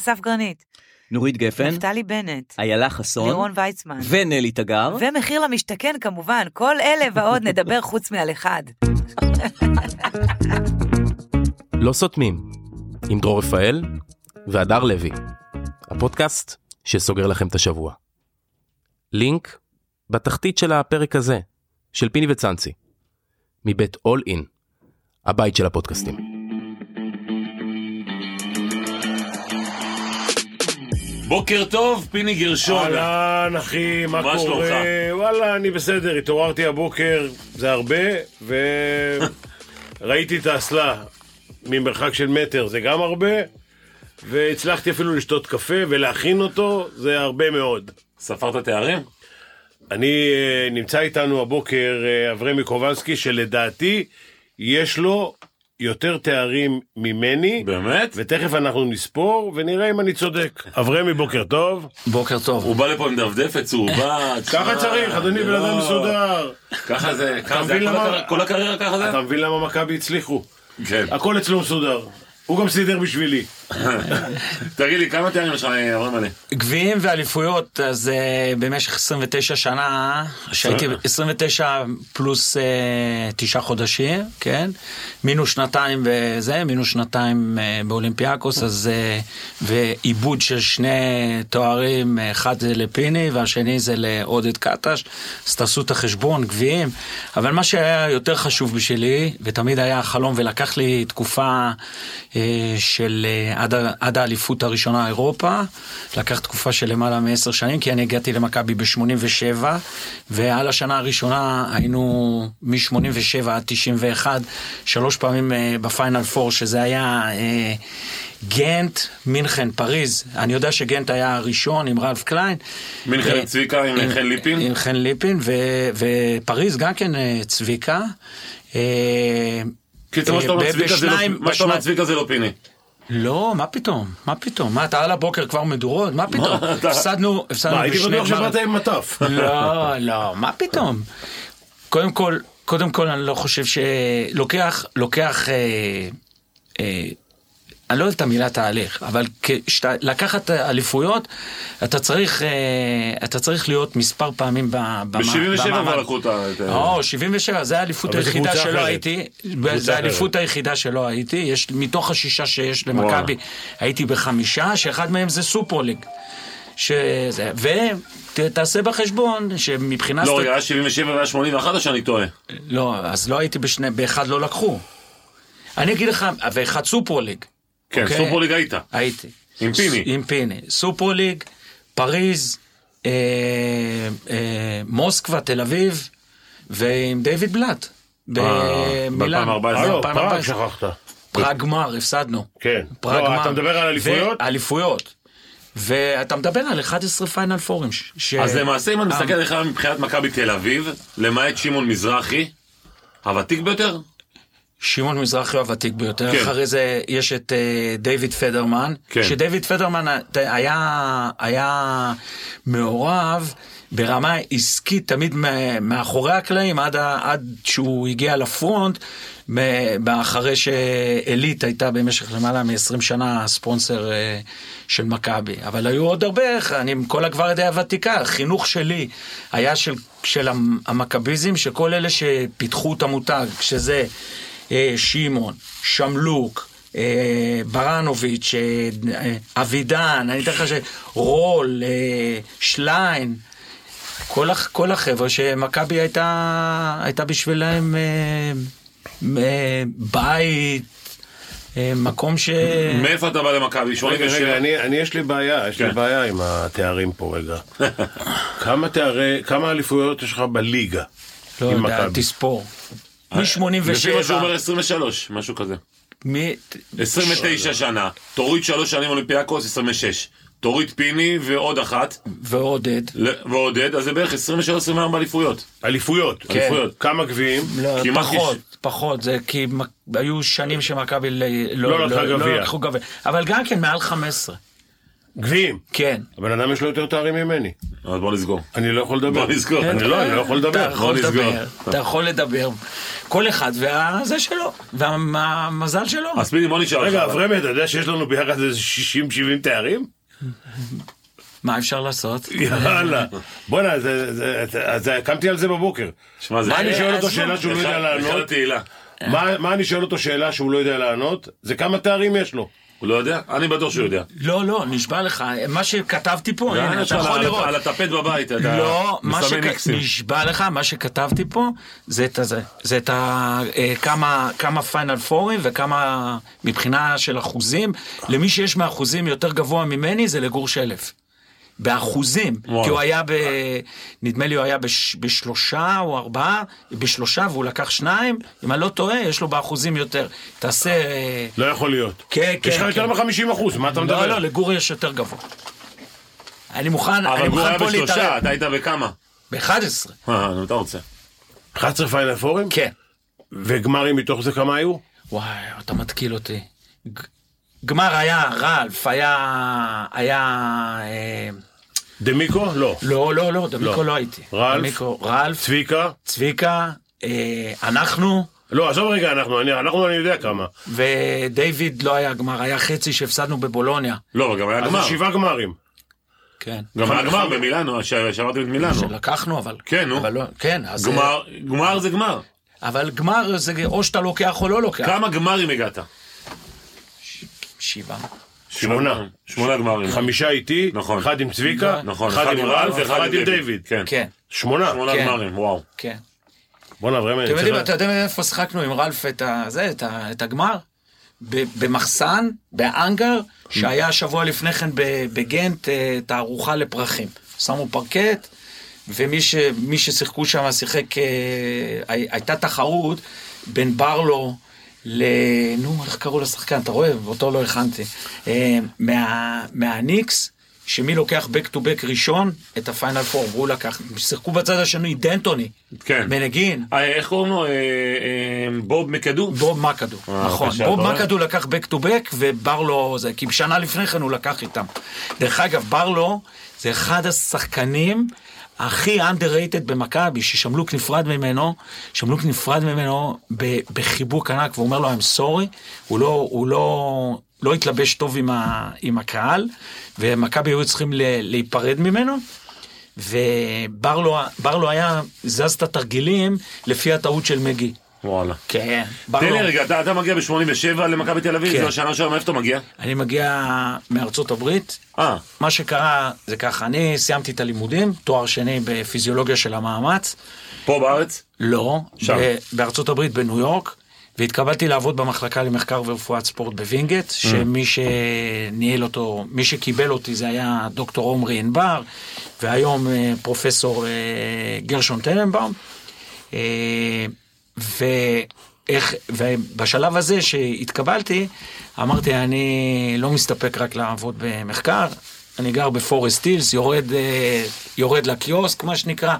אסף גרנית, נורית גפן, נפתלי בנט, איילה חסון, לירון ויצמן, ונלי תגר. ומחיר למשתכן כמובן, כל אלה ועוד נדבר חוץ מעל אחד. לא סותמים, עם דרור רפאל והדר לוי, הפודקאסט שסוגר לכם את השבוע. לינק בתחתית של הפרק הזה, של פיני וצאנצי, מבית אול אין, הבית של הפודקאסטים. בוקר טוב, פיני גרשון. אהלן אחי, מה מה קורה? שלומך? וואלה, אני בסדר, התעוררתי הבוקר, זה הרבה, וראיתי את האסלה ממרחק של מטר, זה גם הרבה, והצלחתי אפילו לשתות קפה ולהכין אותו, זה הרבה מאוד. ספרת תארים? אני, אה, נמצא איתנו הבוקר אה, אברמי קובנסקי, שלדעתי יש לו יותר תארים ממני. באמת? ותכף אנחנו נספור ונראה אם אני צודק. אברמי, בוקר טוב. בוקר טוב. הוא בא לפה עם דפדפת צהובה. ככה צריך, אדוני בן אדם לא. מסודר. ככה זה, ככה זה, כל הקריירה ככה זה? אתה מבין למה מכבי הצליחו? כן. הכל אצלו מסודר. הוא גם סידר בשבילי. תגיד לי, כמה תארים יש לך, אברהם מלא? גביעים ואליפויות, אז uh, במשך 29 שנה, שהייתי 29 פלוס uh, תשעה חודשים, כן? מינוס שנתיים וזה, מינוס שנתיים באולימפיאקוס, אז... ועיבוד של שני תוארים, אחד זה לפיני והשני זה לעודד קטש, אז תעשו את החשבון, גביעים. אבל מה שהיה יותר חשוב בשבילי, ותמיד היה החלום, ולקח לי תקופה אה, של אה, עד, עד האליפות הראשונה אירופה, לקח תקופה של למעלה מעשר שנים, כי אני הגעתי למכבי ב-87, ועל השנה הראשונה היינו מ-87 עד 91, שלוש פעמים אה, בפיינל פור, שזה היה... אה, גנט, מינכן, פריז, אני יודע שגנט היה הראשון עם רלף קליין. מינכן אה, עם צביקה, עם חן ליפין? עם חן ליפין, ו- ופריז גם כן אה, צביקה. אה, קיצר, מה שאתה אה, אומר צביקה זה לא פיני. לא, מה פתאום? מה פתאום? מה, אתה על הבוקר כבר מדורות? מה פתאום? הפסדנו, הפסדנו מה, הייתי בשני בטוח. שבאת עם מטף. לא, לא, מה פתאום? קודם כל, קודם כל אני לא חושב שלוקח, לוקח, אה, אה, אני לא אוהב את המילה תהליך, אבל כשאתה לקחת אליפויות, אתה צריך, אה, אתה צריך להיות מספר פעמים ב- במה- ב-77 במעמד. כבר לקחו את ה... או, 77, זה האליפות היחידה שלא אחרת. הייתי. זה האליפות. היחידה שלא הייתי. יש, מתוך השישה שיש. למכבי, הייתי בחמישה, שאחד מהם זה סופר ליג. שזה, ותעשה בחשבון שמבחינה... לא, היה 77 והיה 81 או שאני טועה? לא, אז לא הייתי בשני, באחד לא לקחו. אני אגיד לך, ואחד סופר ליג. כן, אוקיי? סופר ליג היית. הייתי. עם פיני. עם פיני. סופר ליג, פריז, אה, אה, מוסקבה, תל אביב, ועם דיוויד בלאט. במילאן. ב-2014. הלו, פראג 2014. שכחת. פראג גמר, הפסדנו. כן. פראג לא, גמר. אתה מדבר על אליפויות? אליפויות. ואתה מדבר על 11 פיינל פורים. ש- אז למעשה, אם אני מסתכל אה, עליך מבחינת מכבי תל אביב, למעט שמעון מזרחי, הוותיק ביותר? שמעון מזרחי הוא הוותיק ביותר, כן. אחרי זה יש את אה, דיוויד פדרמן, כן. שדיוויד פדרמן היה, היה מעורב ברמה עסקית תמיד מאחורי הקלעים עד, עד שהוא הגיע לפרונט, אחרי שעילית הייתה במשך למעלה מ-20 שנה ספונסר אה, של מכבי. אבל היו עוד הרבה, אני עם כל הגוורדיה הוותיקה, החינוך שלי היה של, של המ- המכביזם, שכל אלה שפיתחו את המותג, שזה אה, שמעון, שמלוק, אה, ברנוביץ', אה, אבידן, אני אתן לך ש... רול, שליין, כל, כל החבר'ה שמכבי הייתה, הייתה בשבילם בית. מקום ש... מאיפה אתה בא למכבי? רגע, רגע, אני יש לי בעיה, יש לי כן. בעיה עם התארים פה רגע. כמה תארי, כמה אליפויות יש לך בליגה? לא יודע, תספור. מ-87. לפי מה שהוא אומר 23, משהו כזה. מ... 29 שנה. תוריד שלוש שנים אולימפיאקוס, 26. תוריד פיני ועוד אחת. ועודד. ועודד, אז זה בערך 23-24 אליפויות. אליפויות. כן. אליפויות. כמה גביעים? לא, פחות, יש... פחות, זה כי היו שנים שמכבי לא, לא, לא, לא לקחו גביע. אבל גם כן מעל 15. גביעים. כן. הבן אדם יש לו יותר תארים ממני. אז בוא נסגור. אני לא יכול לדבר. בוא נסגור. אני לא, אני לא יכול אתה לדבר. יכול בוא נסגור. לדבר, אתה יכול לדבר. כל אחד והזה שלו, והמזל שלו. אז פיני, בוא נשאל רגע. אברמי, אתה יודע שיש לנו ביחד איזה 60-70 תארים? מה אפשר לעשות? יאללה. בואנה, אז קמתי על זה בבוקר. מה אני שואל אותו. שאלה שהוא לא יודע לענות? מה אני שואל אותו שאלה שהוא לא יודע לענות? זה כמה תארים יש לו. הוא לא יודע? אני בטוח שהוא יודע. לא, לא, נשבע לך, מה שכתבתי פה, זה הנה, אתה יכול לראות. על הטפט בבית, אתה לא. נשבע לך, מה שכתבתי פה, זה את הזה. זה את ה... אה, כמה, כמה פיינל פורים וכמה מבחינה של אחוזים. למי שיש מאחוזים יותר גבוה ממני זה לגור שלף. באחוזים, וואו. כי הוא היה ב... נדמה לי הוא היה בש... בשלושה או ארבעה, בשלושה והוא לקח שניים, אם אני לא טועה, יש לו באחוזים יותר. תעשה... לא יכול להיות. כן, כן, יש לך יותר כן. מ-50 אחוז, מה אתה לא, מדבר? לא, לגור יש יותר גבוה. אני מוכן, אני אבל הוא מוכן היה פה בשלושה, להתערב. אתה היית בכמה? ב-11. אה, נו, אתה רוצה. 11 פיינל פורים? כן. וגמרים מתוך זה כמה היו? וואי, אתה מתקיל אותי. גמר היה רלף, היה... היה... אה, דמיקו? לא. לא, לא, לא, דמיקו לא. לא הייתי. רלף? דמיקו, רלף, צביקה? צביקה, אה, אנחנו, לא, עזוב רגע, אנחנו, אני, אנחנו אני יודע כמה. ודייוויד לא היה גמר, היה חצי שהפסדנו בבולוניה. לא, גם היה גמר. שבעה גמרים. כן. גם היה גמר במילאנו, שעברתם את מילאנו. שלקחנו, אבל... כן, נו. אבל לא, כן, אז... גמר, גמר זה גמר. אבל גמר זה או שאתה לוקח או לא לוקח. כמה גמרים הגעת? שבעה. שמונה. שמונה גמרים. חמישה איתי, נכון. אחד עם צביקה, נכון, אחד עם רלף ואחד עם דיוויד. כן. כן, שמונה. שמונה כן. גמרים, וואו. כן. בואנה, אברהם, אתם יודעים, אתה יודע איפה שיחקנו עם רלף את זה, את את הגמר? במחסן, באנגר, שהיה שבוע לפני כן בגנט אה, תערוכה לפרחים. שמו פרקט, ומי ש- ששיחקו שם שיחק, אה, הי- הייתה תחרות בין ברלו ל... נו, איך קראו לשחקן? אתה רואה? אותו לא הכנתי. אה, מה- מהניקס. שמי לוקח back to back ראשון את הפיינל פור, והוא לקח, שיחקו בצד השני דנטוני, כן. מנגין, אה, איך קוראים לו? אה, בוב מקדו? בוב מקדו, נכון. בוב? מקדו לקח back to back וברלו זה, כי שנה לפני כן הוא לקח איתם. דרך אגב, ברלו זה אחד השחקנים הכי underrated במכבי, ששמלוק נפרד ממנו, שמלוק נפרד ממנו בחיבוק ענק, והוא אומר לו I'm sorry, הוא לא, הוא לא, לא התלבש טוב עם, ה, עם הקהל, ומכבי היו צריכים ל- להיפרד ממנו. וברלו ברלו היה זז את התרגילים לפי הטעות של מגי. וואלה. כן. תן ברלו. לי רגע, אתה אתה מגיע ב-87 למכבי תל אביב? כן. זו השנה שלו, מאיפה אתה מגיע? אני מגיע מארצות הברית. אה, מה שקרה זה ככה, אני סיימתי את הלימודים, תואר שני בפיזיולוגיה של המאמץ. פה בארץ? לא, שם. ב- בארצות הברית בניו יורק. והתקבלתי לעבוד במחלקה למחקר ורפואת ספורט בווינגייט, שמי שניהל אותו, מי שקיבל אותי זה היה דוקטור עומרי ענבר, והיום אה, פרופסור אה, גרשון טננבאום. ואיך, ובשלב הזה שהתקבלתי, אמרתי, אני לא מסתפק רק לעבוד במחקר, אני גר בפורסט הילס, יורד, אה, יורד לקיוסק, מה שנקרא,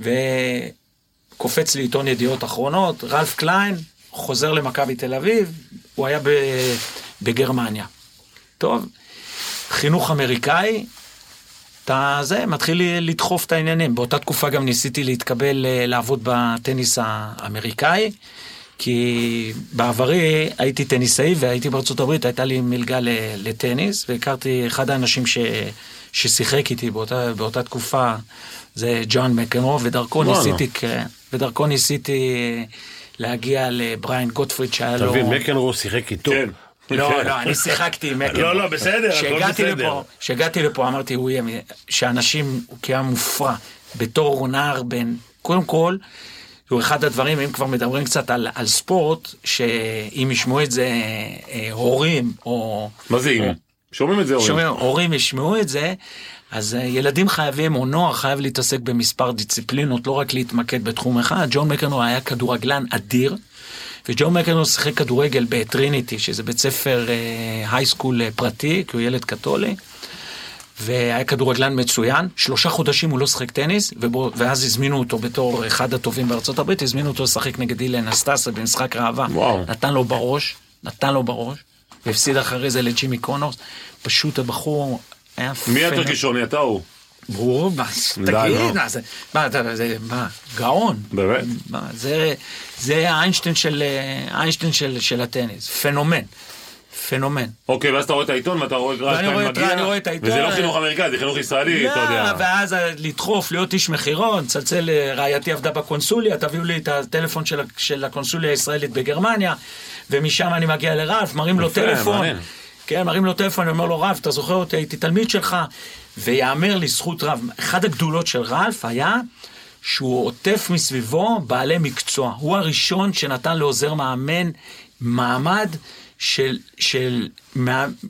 וקופץ לי עיתון ידיעות אחרונות, רלף קליין, חוזר למכבי תל אביב, הוא היה בגרמניה. טוב, חינוך אמריקאי, אתה זה, מתחיל לדחוף את העניינים. באותה תקופה גם ניסיתי להתקבל אה, לעבוד בטניס האמריקאי, כי בעברי הייתי טניסאי והייתי בארצות הברית, הייתה לי מלגה ל- לטניס, והכרתי אחד האנשים ש... ששיחק איתי באותה, באותה תקופה, זה ג'ון מקנרו, ודרכו וואלה. ניסיתי, כן, ודרכו ניסיתי להגיע לבריין גוטפריד שהיה אתה לו... מבין, מקנרו שיחק איתו. כן. לא, כן. לא, אני שיחקתי עם מקנרו. לא, לא, בסדר, הכל כשהגעתי בסדר. לפה, כשהגעתי לפה אמרתי, הוא יהיה, שאנשים, הוא קיים מופרע, בתור נער בן, קודם כל, הוא אחד הדברים, אם כבר מדברים קצת על, על ספורט, שאם ישמעו את זה אה, הורים, או מה זה אם? שומעים את זה הורים? שומעים, הורים ישמעו את זה, אז אה, ילדים חייבים, או נוער חייב להתעסק במספר דיסציפלינות, לא רק להתמקד בתחום אחד. ג'ון מקרנו היה כדורגלן אדיר, וג'ון מקנרו שיחק כדורגל בטריניטי, שזה בית ספר high school פרטי, כי הוא ילד קתולי. והיה כדורגלן מצוין, שלושה חודשים הוא לא שיחק טניס, ובו, ואז הזמינו אותו בתור אחד הטובים בארצות הברית, הזמינו אותו לשחק נגד אילי נסטסה במשחק ראווה. וואו. נתן לו בראש, נתן לו בראש, והפסיד אחרי זה לג'ימי קונורס. פשוט הבחור היה מי יותר כישרוני, אתה הוא? ברור, מה. תגיד, מה זה, מה, אתה- זה, מה, גאון. באמת? מה, זה, זה האיינשטיין של, אה, האיינשטיין של, של הטניס, פנומן, פנומן. אוקיי, ואז אתה רואה את העיתון ואתה רואה את את- מגיע, אני רואה את העיתון. וזה לא חינוך אמריקאי, זה חינוך ישראלי, אתה לא, יודע. ואז אה, לדחוף, להיות איש מכירות, צלצל, אה, רעייתי עבדה בקונסוליה, תביאו לי את הטלפון של, הקונסוליה הישראלית בגרמניה, ומשם אני מגיע לרב, מרים לו טלפון. כן, מרים לו טלפון, אני אומר לו, רב, אתה זוכר אותי, הייתי תלמיד שלך, ויאמר לזכות רב, אחת הגדולות של רלף היה שהוא עוטף מסביבו בעלי מקצוע. הוא הראשון שנתן לעוזר מאמן מעמד של, של,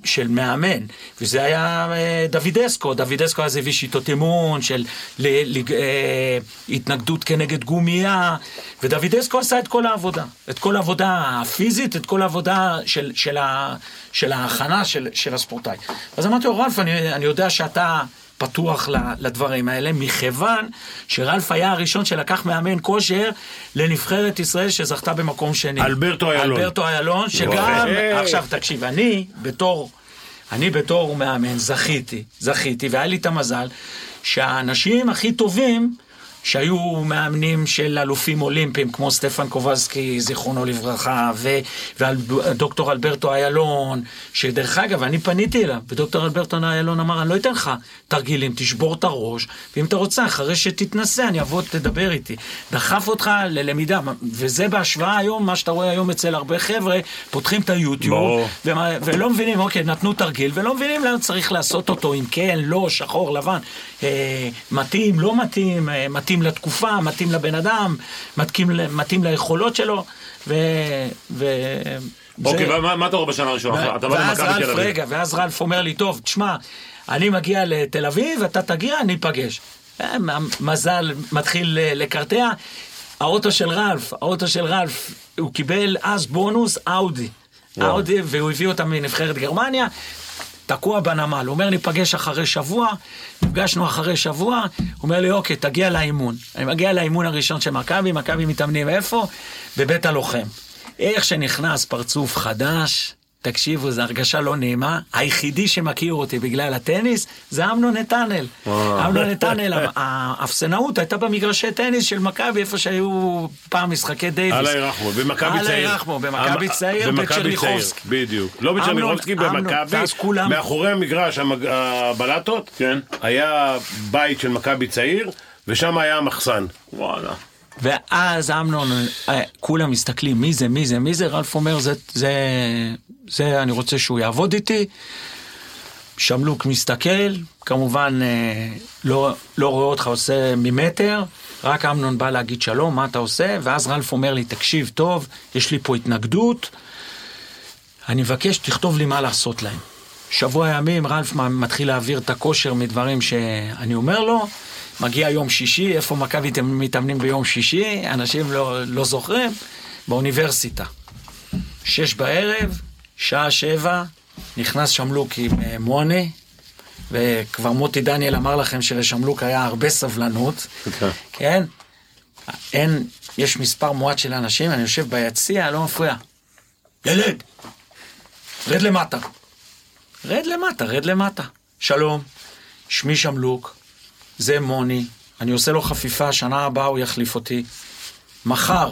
של מאמן, וזה היה אה, דוידסקו, דוידסקו אז הביא שיטות אימון של ל, ל, אה, התנגדות כנגד גומייה, ודוידסקו עשה את כל העבודה, את כל העבודה הפיזית, את כל העבודה של, של, ה, של ההכנה של, של הספורטאי. אז אמרתי לו, רלף, אני, אני יודע שאתה... פתוח לדברים האלה, מכיוון שרלף היה הראשון שלקח מאמן כושר לנבחרת ישראל שזכתה במקום שני. אלברטו איילון. אלברטו איילון, שגם, היי. עכשיו תקשיב, אני בתור, אני בתור מאמן זכיתי, זכיתי, והיה לי את המזל שהאנשים הכי טובים שהיו מאמנים של אלופים אולימפיים, כמו סטפן קובלסקי, זיכרונו לברכה, ו- ודוקטור אלברטו איילון, שדרך אגב, אני פניתי אליו, ודוקטור אלברטו איילון אמר, אני לא אתן לך תרגילים, תשבור את הראש, ואם אתה רוצה, אחרי שתתנסה, אני אבוא, תדבר איתי. דחף אותך ללמידה, וזה בהשוואה היום, מה שאתה רואה היום אצל הרבה חבר'ה, פותחים את היוטיוב. ומה, ולא מבינים, אוקיי, נתנו תרגיל, ולא מבינים למה צריך לעשות אותו, אם כן, לא, שחור, לבן, אה, מתאים, לא מתאים, אה, מתאים לתקופה, מתאים לבן אדם, מתאים, מתאים ליכולות שלו, ו... ו אוקיי, זה- ומה מה אתה רואה בשנה הראשונה? אתה בא למכבי תל אביב. רגע, ואז רלף אומר לי, טוב, תשמע, אני מגיע לתל אביב, אתה תגיע, ניפגש. אה, מזל מתחיל לקרטע. האוטו של רלף, האוטו של רלף, הוא קיבל אז בונוס אאודי. אאודי, והוא הביא אותה מנבחרת גרמניה. תקוע בנמל, אומר ניפגש אחרי שבוע, נפגשנו אחרי שבוע, אומר לי אוקיי, תגיע לאימון. אני מגיע לאימון הראשון של מכבי, מכבי מתאמנים איפה? בבית הלוחם. איך שנכנס פרצוף חדש, תקשיבו, זו הרגשה לא נעימה. היחידי שמכיר אותי בגלל הטניס זה אמנון נתנאל. אמנון נתנאל, האפסנאות הייתה במגרשי טניס של מכבי, איפה שהיו פעם משחקי דייוויס. אללה ירחמו, במכבי צעיר. אללה ירחמו, במכבי צעיר, בצ'רניחובסקי. צעיר, בדיוק. לא בצ'רניחובסקי, במכבי, ואז כולם- מאחורי המגרש, המג- הבלטות, כן. היה בית של מכבי צעיר, ושם היה המחסן. וואלה. ואז אמנון, אה, כולם מסתכלים, מי זה, מי זה, מי זה, רלף אומר, זה, זה, אני רוצה שהוא יעבוד איתי. שמלוק מסתכל, כמובן אה, לא, לא רואה אותך עושה ממטר, רק אמנון בא להגיד שלום, מה אתה עושה? ואז רלף אומר לי, תקשיב טוב, יש לי פה התנגדות, אני מבקש, תכתוב לי מה לעשות להם. שבוע ימים רלף מתחיל להעביר את הכושר מדברים שאני אומר לו, מגיע יום שישי, איפה מכבי מתאמנים ביום שישי? אנשים לא, לא זוכרים, באוניברסיטה. שש בערב, שעה שבע, נכנס שמלוק עם אה, מוני, וכבר מוטי דניאל אמר לכם שלשמלוק היה הרבה סבלנות, כן? אין, יש מספר מועט של אנשים, אני יושב ביציע, לא מפריע. ילד, רד למטה. רד למטה, רד למטה. שלום, שמי שמלוק, זה מוני, אני עושה לו חפיפה, שנה הבאה הוא יחליף אותי. מחר,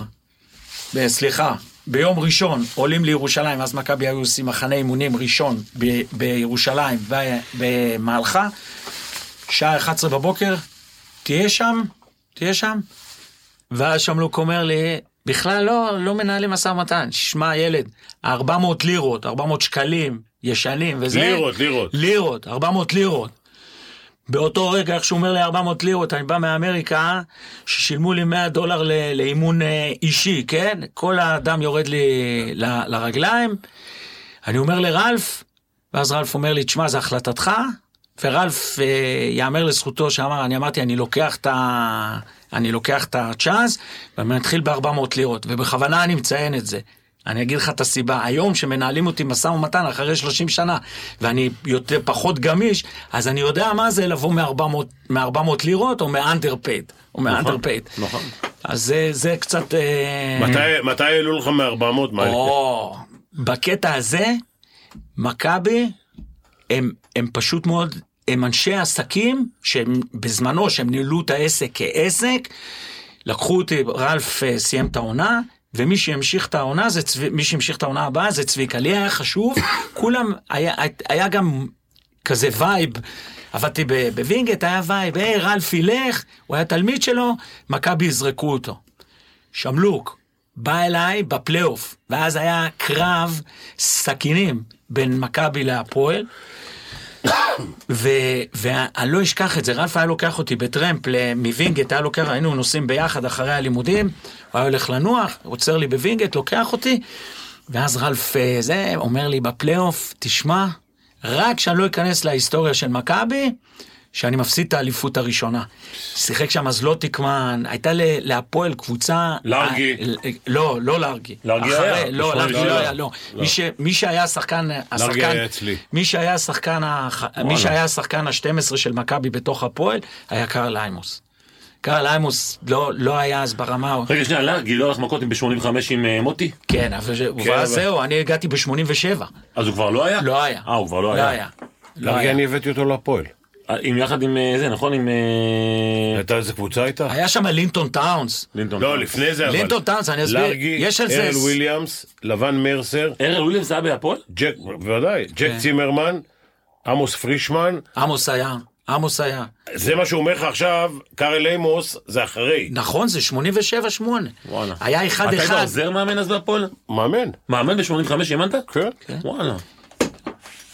סליחה, ביום ראשון עולים לירושלים, אז מכבי היו עושים מחנה אימונים ראשון ב- בירושלים, ב- במהלכה, שעה 11 בבוקר, תהיה שם, תהיה שם. ואז שמלוק אומר לי, בכלל לא, לא מנהלים משא ומתן. שמע ילד, 400 לירות, 400 שקלים, ישנים וזה. לירות, לירות. לירות, 400 לירות. באותו רגע, איך שהוא אומר לי 400 לירות, אני בא מאמריקה, ששילמו לי 100 דולר לאימון אה, אישי, כן? כל האדם יורד לי ל- לרגליים. אני אומר לרלף, ואז רלף אומר לי, תשמע, זו החלטתך, ורלף, אה, יאמר לזכותו שאמר, אני אמרתי, אני לוקח את ה... אני לוקח את הצ'אנס, ואני מתחיל ב-400 לירות, ובכוונה אני מציין את זה. אני אגיד לך את הסיבה, היום שמנהלים אותי משא ומתן אחרי 30 שנה, ואני יותר, פחות גמיש, אז אני יודע מה זה לבוא מ-400 מ-400 לירות, או מ-underpaid, או מ-underpaid. נכון. אז זה, זה קצת... אה, מתי- מתי העלו לך מ-400? מה? או, בקטע הזה, מכבי, הם, הם פשוט מאוד הם אנשי עסקים, שהם בזמנו, שהם ניהלו את העסק כעסק, לקחו אותי, רלף אה, סיים את העונה, ומי שהמשיך את העונה, זה צב... מי שהמשיך את העונה הבאה זה צביקה. לי היה חשוב, כולם, היה, היה גם כזה vibe. עבדתי בווינגייט, היה vibe, היי, רלף ילך, הוא היה תלמיד שלו, מכבי יזרקו אותו. שמלוק בא אליי בפלייאוף, ואז היה קרב סכינים בין מכבי להפועל. ואני לא אשכח את זה, רלף היה לוקח אותי בטרמפ מווינגייט, היה לוקח, היינו נוסעים ביחד אחרי הלימודים, הוא היה הולך לנוח, עוצר לי בווינגייט, לוקח אותי, ואז רלף אה, זה, אומר לי בפלייאוף, תשמע, רק שאני לא אכנס להיסטוריה של מכבי, שאני מפסיד את האליפות הראשונה. שיחק שם זלוטיקמן, הייתה ל- להפועל קבוצה... לארגי. אה, לא, לא לארגי. לארגי היה, לא, לארגי. לא היה, לא. מי ש- מי שהיה השחקן, השחקן, היה אצלי. מי שהיה השחקן, הח- מי שהיה השחקן ה-12 של מכבי בתוך הפועל, היה קרל איימוס. קרל איימוס לא, לא היה אז ברמה, רגע, שנייה, לארגי לא הלך מכות עם ב-85 עם אה, מוטי? כן, אבל זה- כן, אבל זהו, אני הגעתי ב-87. אז הוא כבר לא היה? לא היה. אה, הוא כבר לא לא היה. לא לארגי היה. אני הבאתי אותו להפועל. עם יחד עם אה, זה, נכון? עם אה, הייתה איזה קבוצה הייתה? היה שם לינטון טאונס. לינטון. לא, לפני זה אבל. לינטון טאונס, אני אסביר. לארגי, יש על זה... ארל וויליאמס, לבן מרסר, ארל וויליאמס היה בהפועל? ג'ק, בוודאי, ג'ק כן. צימרמן, עמוס פרישמן, עמוס היה. עמוס היה. זה מה שהוא אומר לך עכשיו, קארל אימוס, זה אחרי. נכון, זה 87-8. וואלה. היה אחד אתה היית. עוזר מאמן אז בהפועל? מאמן. מאמן ב-85 אימנת? כן. וואלה.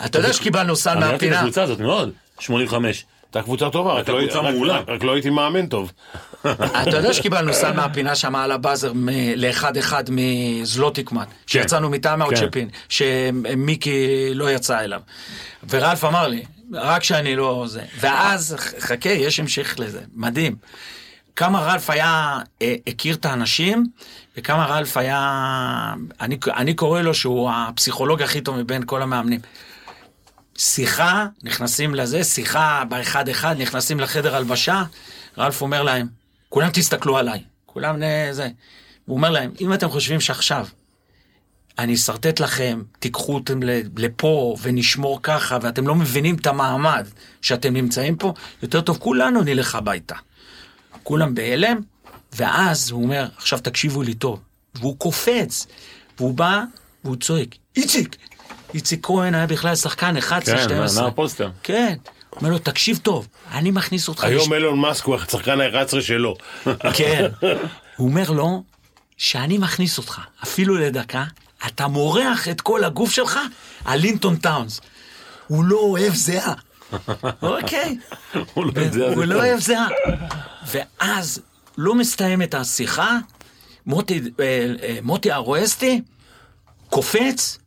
אתה יודע שקיבלנו סל אני אהבתי את מהפינה. הקבוצה הזאת מאוד. 85. הייתה קבוצה טובה, רק לא- קבוצה מעולה. רק- רק לא הייתי מאמן טוב. אתה יודע שקיבלנו סל מהפינה שם על הבאזר מ- לאחד אחד מזלוטיקמן, שיצאנו מטעם האוצ'פין, שמיקי לא יצא אליו. ורלף אמר לי, רק שאני לא זה. ואז, חכה, יש המשך לזה, מדהים. כמה רלף היה, אה, הכיר את האנשים, וכמה רלף היה, אני, אני קורא לו שהוא הפסיכולוג הכי טוב מבין כל המאמנים. שיחה, נכנסים לזה, שיחה באחד אחד, נכנסים לחדר הלבשה, רלף אומר להם, כולם תסתכלו עליי, כולם נ- זה. הוא אומר להם, אם אתם חושבים שעכשיו אני אשרטט לכם, תיקחו אותם לפה ונשמור ככה, ואתם לא מבינים את המעמד שאתם נמצאים פה, יותר טוב כולנו נלך הביתה. כולם בהלם, ואז הוא אומר, עכשיו תקשיבו לי טוב. והוא קופץ, והוא בא, והוא צועק, איציק! איציק כהן היה בכלל שחקן 11-12. כן, נער פוסטר. כן. אומר לו, תקשיב טוב, אני מכניס אותך... היום אילון מאסק הוא השחקן ה-11 שלו. כן. הוא אומר לו, שאני מכניס אותך, אפילו לדקה, אתה מורח את כל הגוף שלך על לינטון טאונס. הוא לא אוהב זיעה. אוקיי. הוא לא לא. אוהב זיעה. ואז לא מסתיימת השיחה, מוטי, אה, אה, מוטי הרואסטי קופץ,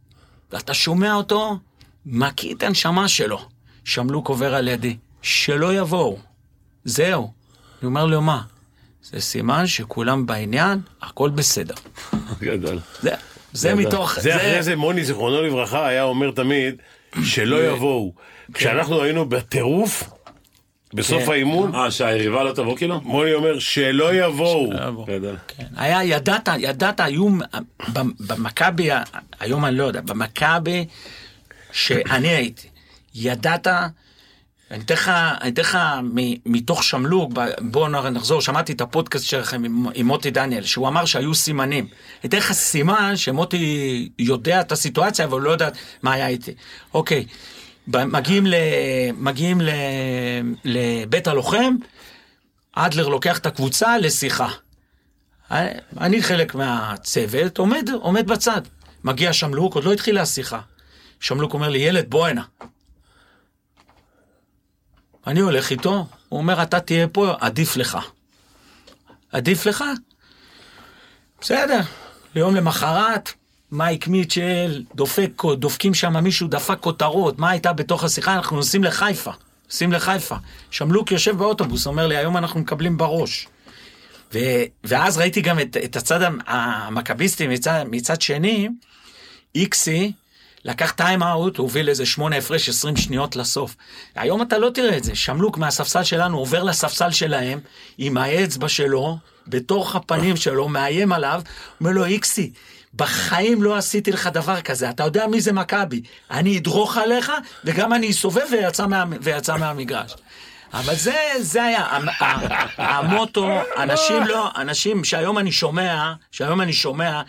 ואתה שומע אותו מקיא את הנשמה שלו. שמלוק עובר על ידי, שלא יבואו. זהו. אני אומר לו, מה? זה סימן שכולם בעניין, הכל בסדר. גדול. זה, זה מתוך... זה אחרי זה מוני, זיכרונו לברכה, היה אומר תמיד, שלא יבואו. כשאנחנו היינו בטירוף, בסוף כן. האימון, אה, שהיריבה לא תבוא כאילו? מוני אומר, שלא יבואו. כן. היה, ידעת, ידעת, היו במכבי, היום אני לא יודע, במכבי שאני הייתי, ידעת, אני אתן לך, אני אתן לך מ- מתוך שמלוג, בואו נחזור, שמעתי את הפודקאסט שלכם עם, עם מוטי דניאל, שהוא אמר שהיו סימנים. אני אתן לך סימן שמוטי יודע את הסיטואציה, אבל הוא לא יודע מה היה איתי. אוקיי, מגיעים, ל, מגיעים ל, לבית הלוחם, אדלר לוקח את הקבוצה לשיחה. אני חלק מהצוות, עומד, עומד בצד. מגיע שמלוק, עוד לא התחילה השיחה. שמלוק אומר לי, ילד, בוא הנה. אני הולך איתו, הוא אומר, אתה תהיה פה, עדיף לך. עדיף לך? בסדר. ליום למחרת, מייק מיטשל, דופק, דופקים שם מישהו, דפק כותרות, מה הייתה בתוך השיחה? אנחנו נוסעים לחיפה. נוסעים לחיפה. שמלוק יושב באוטובוס, אומר לי, היום אנחנו מקבלים בראש. ו, ואז ראיתי גם את, את הצד המכביסטי מצד, מצד שני, איקסי לקח טיים אאוט, הוביל איזה שמונה הפרש 20 שניות לסוף. היום אתה לא תראה את זה, שמלוק מהספסל שלנו עובר לספסל שלהם עם האצבע שלו, בתוך הפנים שלו, מאיים עליו, אומר לו איקסי, בחיים לא עשיתי לך דבר כזה, אתה יודע מי זה מכבי, אני אדרוך עליך, וגם אני אסובב ויצא, מה, ויצא מהמגרש. אבל זה, זה היה, המוטו, אנשים לא, אנשים שהיום אני שומע, שהיום אני שומע,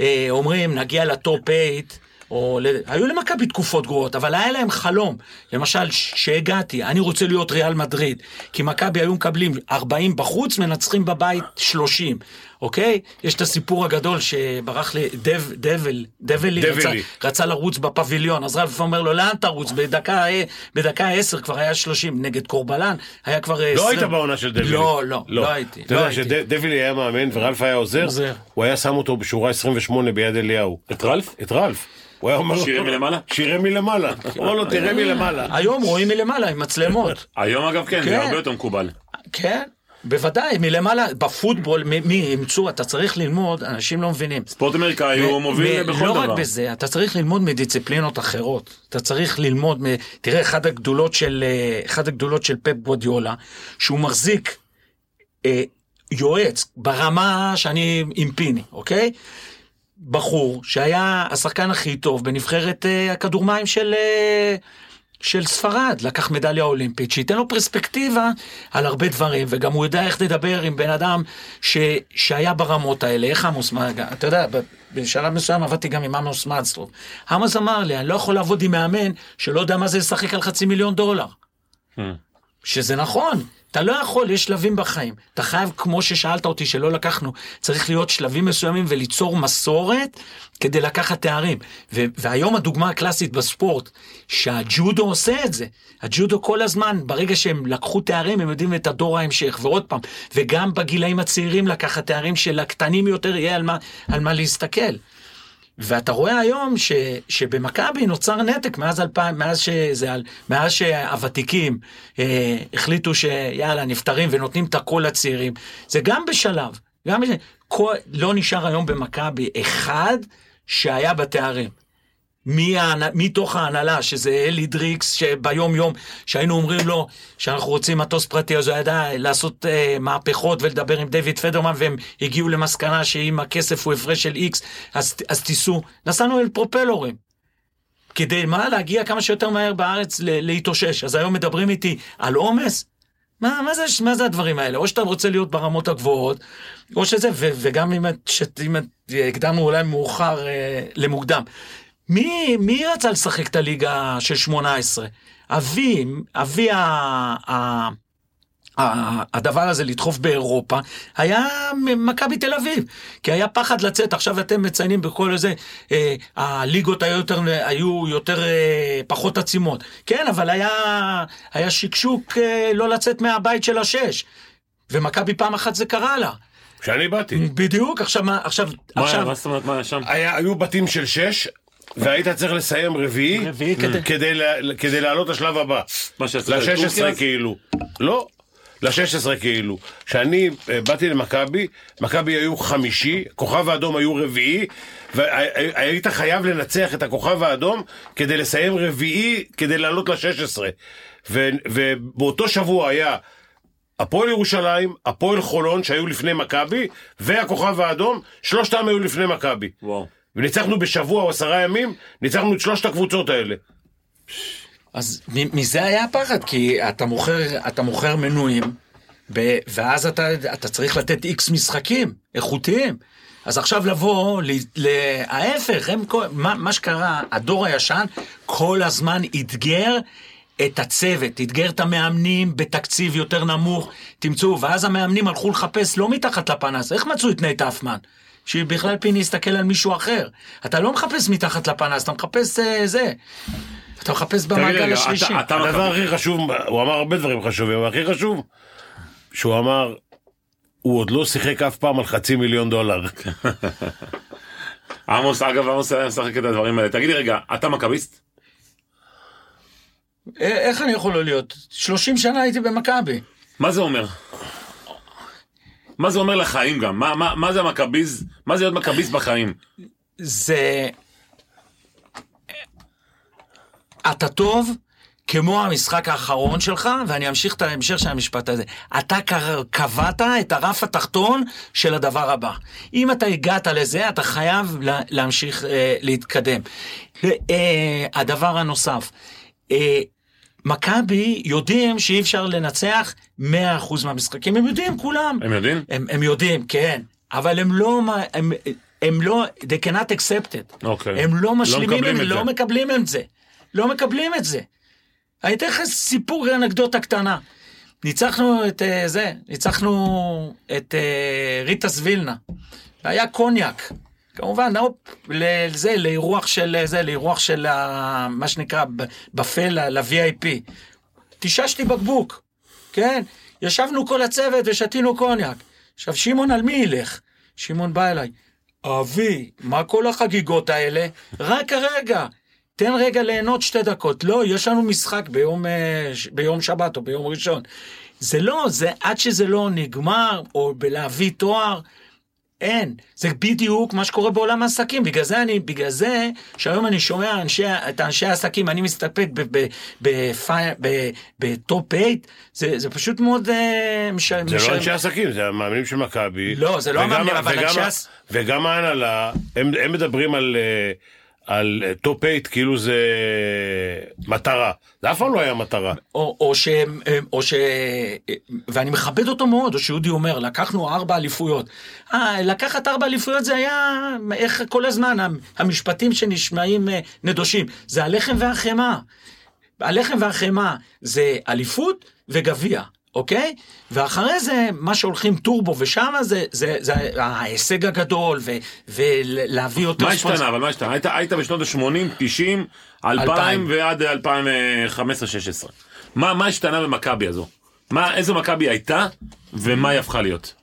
אה, אומרים נגיע לטופ 8, או. היו למכבי תקופות גרועות, אבל היה להם חלום. למשל, שהגעתי, אני רוצה להיות ריאל מדריד, כי מכבי היו מקבלים 40 בחוץ, מנצחים בבית 30, אוקיי? יש את הסיפור הגדול שברח לי, דב, דבל, דבלי, רצה, דבלי. רצה לרוץ בפביליון, אז רלף אומר לו, לאן תרוץ? בדקה, אה, בדקה 10 כבר היה 30, נגד קורבלן, היה כבר אה, 20. לא היית בעונה של דבילי. לא, לא, לא הייתי. אתה לא יודע הייתי. שדבילי היה מאמן ורלף היה עוזר, עוזר. הוא היה שם אותו בשורה 28 ביד אליהו. את רלף? את רלף. הוא היה אומר לו... שירה מלמעלה? שירה מלמעלה. הוא אומר לו, תראה מלמעלה. היום רואים מלמעלה עם מצלמות. היום אגב כן, כן. זה הרבה יותר מקובל. כן, בוודאי, מלמעלה, בפוטבול, מי אימצו, אתה צריך ללמוד, אנשים לא מבינים. ספורט אמריקאי הוא מוביל בכל לא דבר. רק בזה, אתה צריך ללמוד מדיסציפלינות אחרות. אתה צריך ללמוד, מ- תראה, אחת הגדולות של, אה, אחת הגדולות של פפ גודיולה, שהוא מחזיק אה, יועץ ברמה שאני עם פיני, אוקיי? בחור שהיה השחקן הכי טוב בנבחרת אה, הכדור מים של, אה, של ספרד, לקח מדליה אולימפית, שייתן לו פרספקטיבה על הרבה דברים, וגם הוא יודע איך לדבר עם בן אדם ש, שהיה ברמות האלה, איך עמוס, מה, אתה יודע, בשלב מסוים עבדתי גם עם עמוס מצלוב. עמוס אמר לי, אני לא יכול לעבוד עם מאמן שלא יודע מה זה לשחק על חצי מיליון דולר. שזה נכון, אתה לא יכול, יש שלבים בחיים. אתה חייב, כמו ששאלת אותי שלא לקחנו, צריך להיות שלבים מסוימים וליצור מסורת כדי לקחת תארים. ו- והיום הדוגמה הקלאסית בספורט, שהג'ודו עושה את זה. הג'ודו כל הזמן, ברגע שהם לקחו תארים, הם יודעים את הדור ההמשך. ועוד פעם, וגם בגילאים הצעירים לקחת תארים שלקטנים יותר יהיה על מה, על מה להסתכל. ואתה רואה היום ש, שבמכבי נוצר נתק מאז 2000, מאז, שזה, מאז שהוותיקים אה, החליטו שיאללה נפטרים ונותנים את הכל לצעירים. זה גם בשלב, גם בש... כל, לא נשאר היום במכבי אחד שהיה בתארים. מתוך ההנהלה, שזה אלי דריקס, שביום יום, שהיינו אומרים לו שאנחנו רוצים מטוס פרטי, אז הוא ידע לעשות אה, מהפכות ולדבר עם דיוויד פדרמן, והם הגיעו למסקנה שאם הכסף הוא הפרש של איקס, אז, אז תיסעו. נסענו אל פרופלורים. כדי מה? להגיע כמה שיותר מהר בארץ ל- להתאושש. אז היום מדברים איתי על עומס? מה, מה, זה, מה זה הדברים האלה? או שאתה רוצה להיות ברמות הגבוהות, או שזה, ו, וגם אם, את- הקדמנו אולי מאוחר אה, למוקדם. מי, מי רצה לשחק את הליגה של 18? אבי, אבי ה... ה ה- הדבר הזה לדחוף באירופה היה מכבי תל אביב כי היה פחד לצאת עכשיו אתם מציינים בכל זה אה, הליגות היו יותר היו יותר אה, פחות עצימות כן אבל היה היה שקשוק אה, לא לצאת מהבית של השש ומכבי פעם אחת זה קרה לה כשאני באתי. בדיוק עכשיו מה עכשיו מה? עכשיו מה זאת אומרת, מה היה שם? היה- היו בתים של שש, והיית צריך לסיים רביעי, רביעי כדי- כדי לה- כדי לעלות לשלב הבא. מה שעשית בטורקיה ל-16 אז? כאילו. לא. ל-16 כאילו. כשאני אה, באתי למכבי, מכבי היו חמישי, כוכב האדום היו רביעי, והיית חייב לנצח את הכוכב האדום כדי לסיים רביעי, כדי לעלות ל-16. ו- ובאותו שבוע היה הפועל ירושלים, הפועל חולון שהיו לפני מכבי, והכוכב האדום, שלושתם היו לפני מכבי. וואו. וניצחנו בשבוע או עשרה ימים, ניצחנו את שלושת הקבוצות האלה. אז מזה היה הפחד, כי אתה מוכר, אתה מוכר מנויים, ב- ואז אתה, אתה צריך לתת איקס משחקים איכותיים. אז עכשיו לבוא, ל- ל- ההפך, הם, מה, מה שקרה, הדור הישן כל הזמן אתגר את הצוות, אתגר את המאמנים בתקציב יותר נמוך, תמצאו, ואז המאמנים הלכו לחפש לא מתחת לפנס, איך מצאו את נייט הופמן? שבכלל פיני הסתכל על מישהו אחר. אתה לא מחפש מתחת לפנס, אתה מחפש אה, זה. אתה מחפש במעגל השלישי. אתה- אתה הדבר. הכי חשוב, הוא אמר הרבה דברים חשובים, אבל הכי חשוב, שהוא אמר, הוא עוד לא שיחק אף פעם על חצי מיליון דולר. עמוס, אגב, עמוס היה משחק את הדברים האלה. תגיד לי רגע, אתה מכביסט? אה, איך אני יכול לא להיות? 30 שנה הייתי במכבי. מה זה אומר? מה זה אומר לחיים גם? מה, מה, מה זה המכביז? מה זה להיות מכביסט בחיים? זה... אתה טוב כמו המשחק האחרון שלך, ואני אמשיך את ההמשך של המשפט הזה. אתה קבעת את הרף התחתון של הדבר הבא. אם אתה הגעת לזה, אתה חייב לה, להמשיך אה, להתקדם. אה, הדבר הנוסף, אה, מכבי יודעים שאי אפשר לנצח 100% מהמשחקים, הם יודעים כולם. הם יודעים? הם, הם יודעים, כן, אבל הם לא, הם, הם לא, they cannot accept it. אוקיי. הם לא משלימים, מקבלים הם לא זה. מקבלים את זה. לא מקבלים את זה. אני אתן לך סיפור אנקדוטה קטנה. ניצחנו את אה, זה, ניצחנו את אה, ריטס וילנה. היה קוניאק. כמובן, הופ, לזה, לאירוח של זה, לאירוח של ה- מה שנקרא בפה ל-VIP. טיששתי בקבוק, כן? ישבנו כל הצוות ושתינו קוניאק. עכשיו, שמעון על מי ילך? שמעון בא אליי, אבי, מה כל החגיגות האלה? רק הרגע, תן רגע ליהנות שתי דקות. לא, יש לנו משחק ביום, אה, ביום שבת או ביום ראשון. זה לא, זה עד שזה לא נגמר, או בלהביא תואר, אין. זה בדיוק מה שקורה בעולם העסקים. בגלל זה אני, בגלל זה, שהיום אני שומע אנשי, את אנשי העסקים, אני מסתפק ב top 8, זה, זה פשוט מאוד... אה, מש, זה מש- לא אנשי עסקים, זה המאמנים של מכבי. לא, זה לא המאמנים, אבל וגם אנשי וגם ההנהלה, הם הם מדברים על... אה, על אה, top 8 כאילו זה מטרה, זה אף פעם לא היה מטרה. או, או שהם, או ש... ואני מכבד אותו מאוד, או שאודי אומר, לקחנו ארבע אליפויות. אה, לקחת ארבע אליפויות זה היה, איך כל הזמן, המשפטים שנשמעים אה, נדושים, זה הלחם והחמאה. הלחם והחמאה זה אליפות וגביע. אוקיי? ואחרי זה, מה שהולכים טורבו ושם זה, זה, זה ההישג הגדול, ו, ולהביא יותר מה השתנה? אבל מה השתנה? היית- היית בשנות ה-80, 90, 2000 2000. ועד 2015-2016. מה מה השתנה במכבי הזו? מה, איזו מכבי הייתה ומה היא הפכה להיות?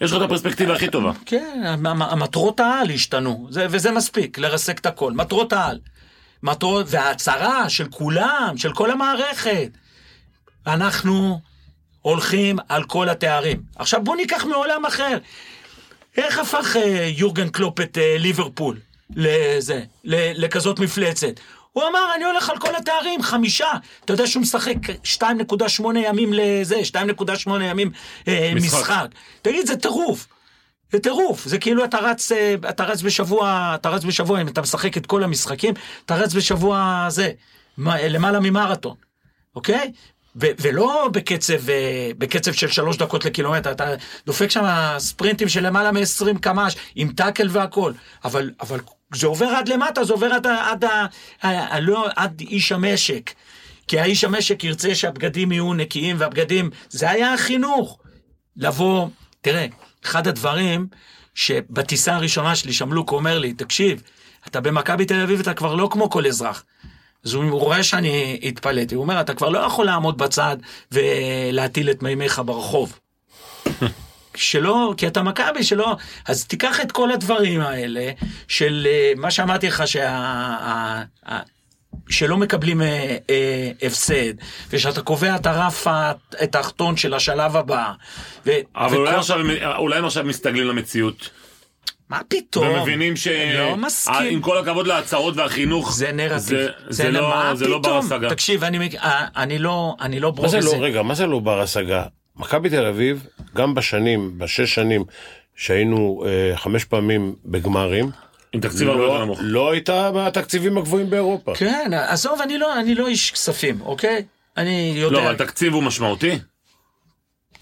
יש לך את הפרספקטיבה הכי טובה. כן, המ- המ- המטרות העל השתנו, זה, וזה מספיק, לרסק את הכל. מטרות העל. מטרות, וההצהרה של כולם, של כל המערכת. אנחנו הולכים על כל התארים. עכשיו בואו ניקח מעולם אחר. איך הפך אה, יורגן קלופ את אה, ליברפול לזה, לכזאת מפלצת? הוא אמר, אני הולך על כל התארים, חמישה. אתה יודע שהוא משחק 2.8 ימים לזה, 2.8 ימים אה, משחק. משחק. תגיד, זה טירוף. זה טירוף, זה כאילו אתה רץ, אה, אתה רץ בשבוע, אתה רץ בשבוע, אם אתה משחק את כל המשחקים, אתה רץ בשבוע זה, למעלה ממרתון, אוקיי? ו- ולא בקצב, אה, בקצב של שלוש דקות לקילומטר, אתה דופק שם ספרינטים של למעלה מ-20 קמ"ש, עם טאקל והכל, אבל, אבל זה עובר עד למטה, זה עובר עד, עד, ה- ה- ה- לא, עד איש המשק. כי האיש המשק ירצה שהבגדים יהיו נקיים, והבגדים, זה היה החינוך. לבוא, תראה, אחד הדברים שבטיסה הראשונה שלי, שמלוק אומר לי, תקשיב, אתה במכבי תל אביב, אתה כבר לא כמו כל אזרח. אז הוא רואה שאני התפלאתי, הוא אומר, אתה כבר לא יכול לעמוד בצד ולהטיל את מימיך ברחוב. שלא, כי אתה מכבי, שלא, אז תיקח את כל הדברים האלה, של אה, מה שאמרתי לך, שה... ה- ה- שלא מקבלים אה, אה, הפסד, ושאתה קובע את הרף התחתון של השלב הבא. ו- אבל אולי וכל- עכשיו, אולי הם עכשיו מסתגלים למציאות. מה פתאום? ומבינים ש... לא מסכים. עם כל הכבוד להצהרות והחינוך, זה נרטיב. זה, זה, לא, מה זה לא בר? השגה. תקשיב, אני, אה, אני לא, אני לא מה ברוב זה בזה. לא, רגע, מה זה לא בר השגה? מכבי תל אביב, גם בשנים, בשש שנים שהיינו אה, חמש פעמים בגמרים, עם תקציב הרבה יותר לא, נמוך. לא הייתה מהתקציבים הגבוהים באירופה. כן, עזוב, אני לא, אני לא איש כספים, אוקיי? אני יודע. לא, אבל תקציב הוא משמעותי.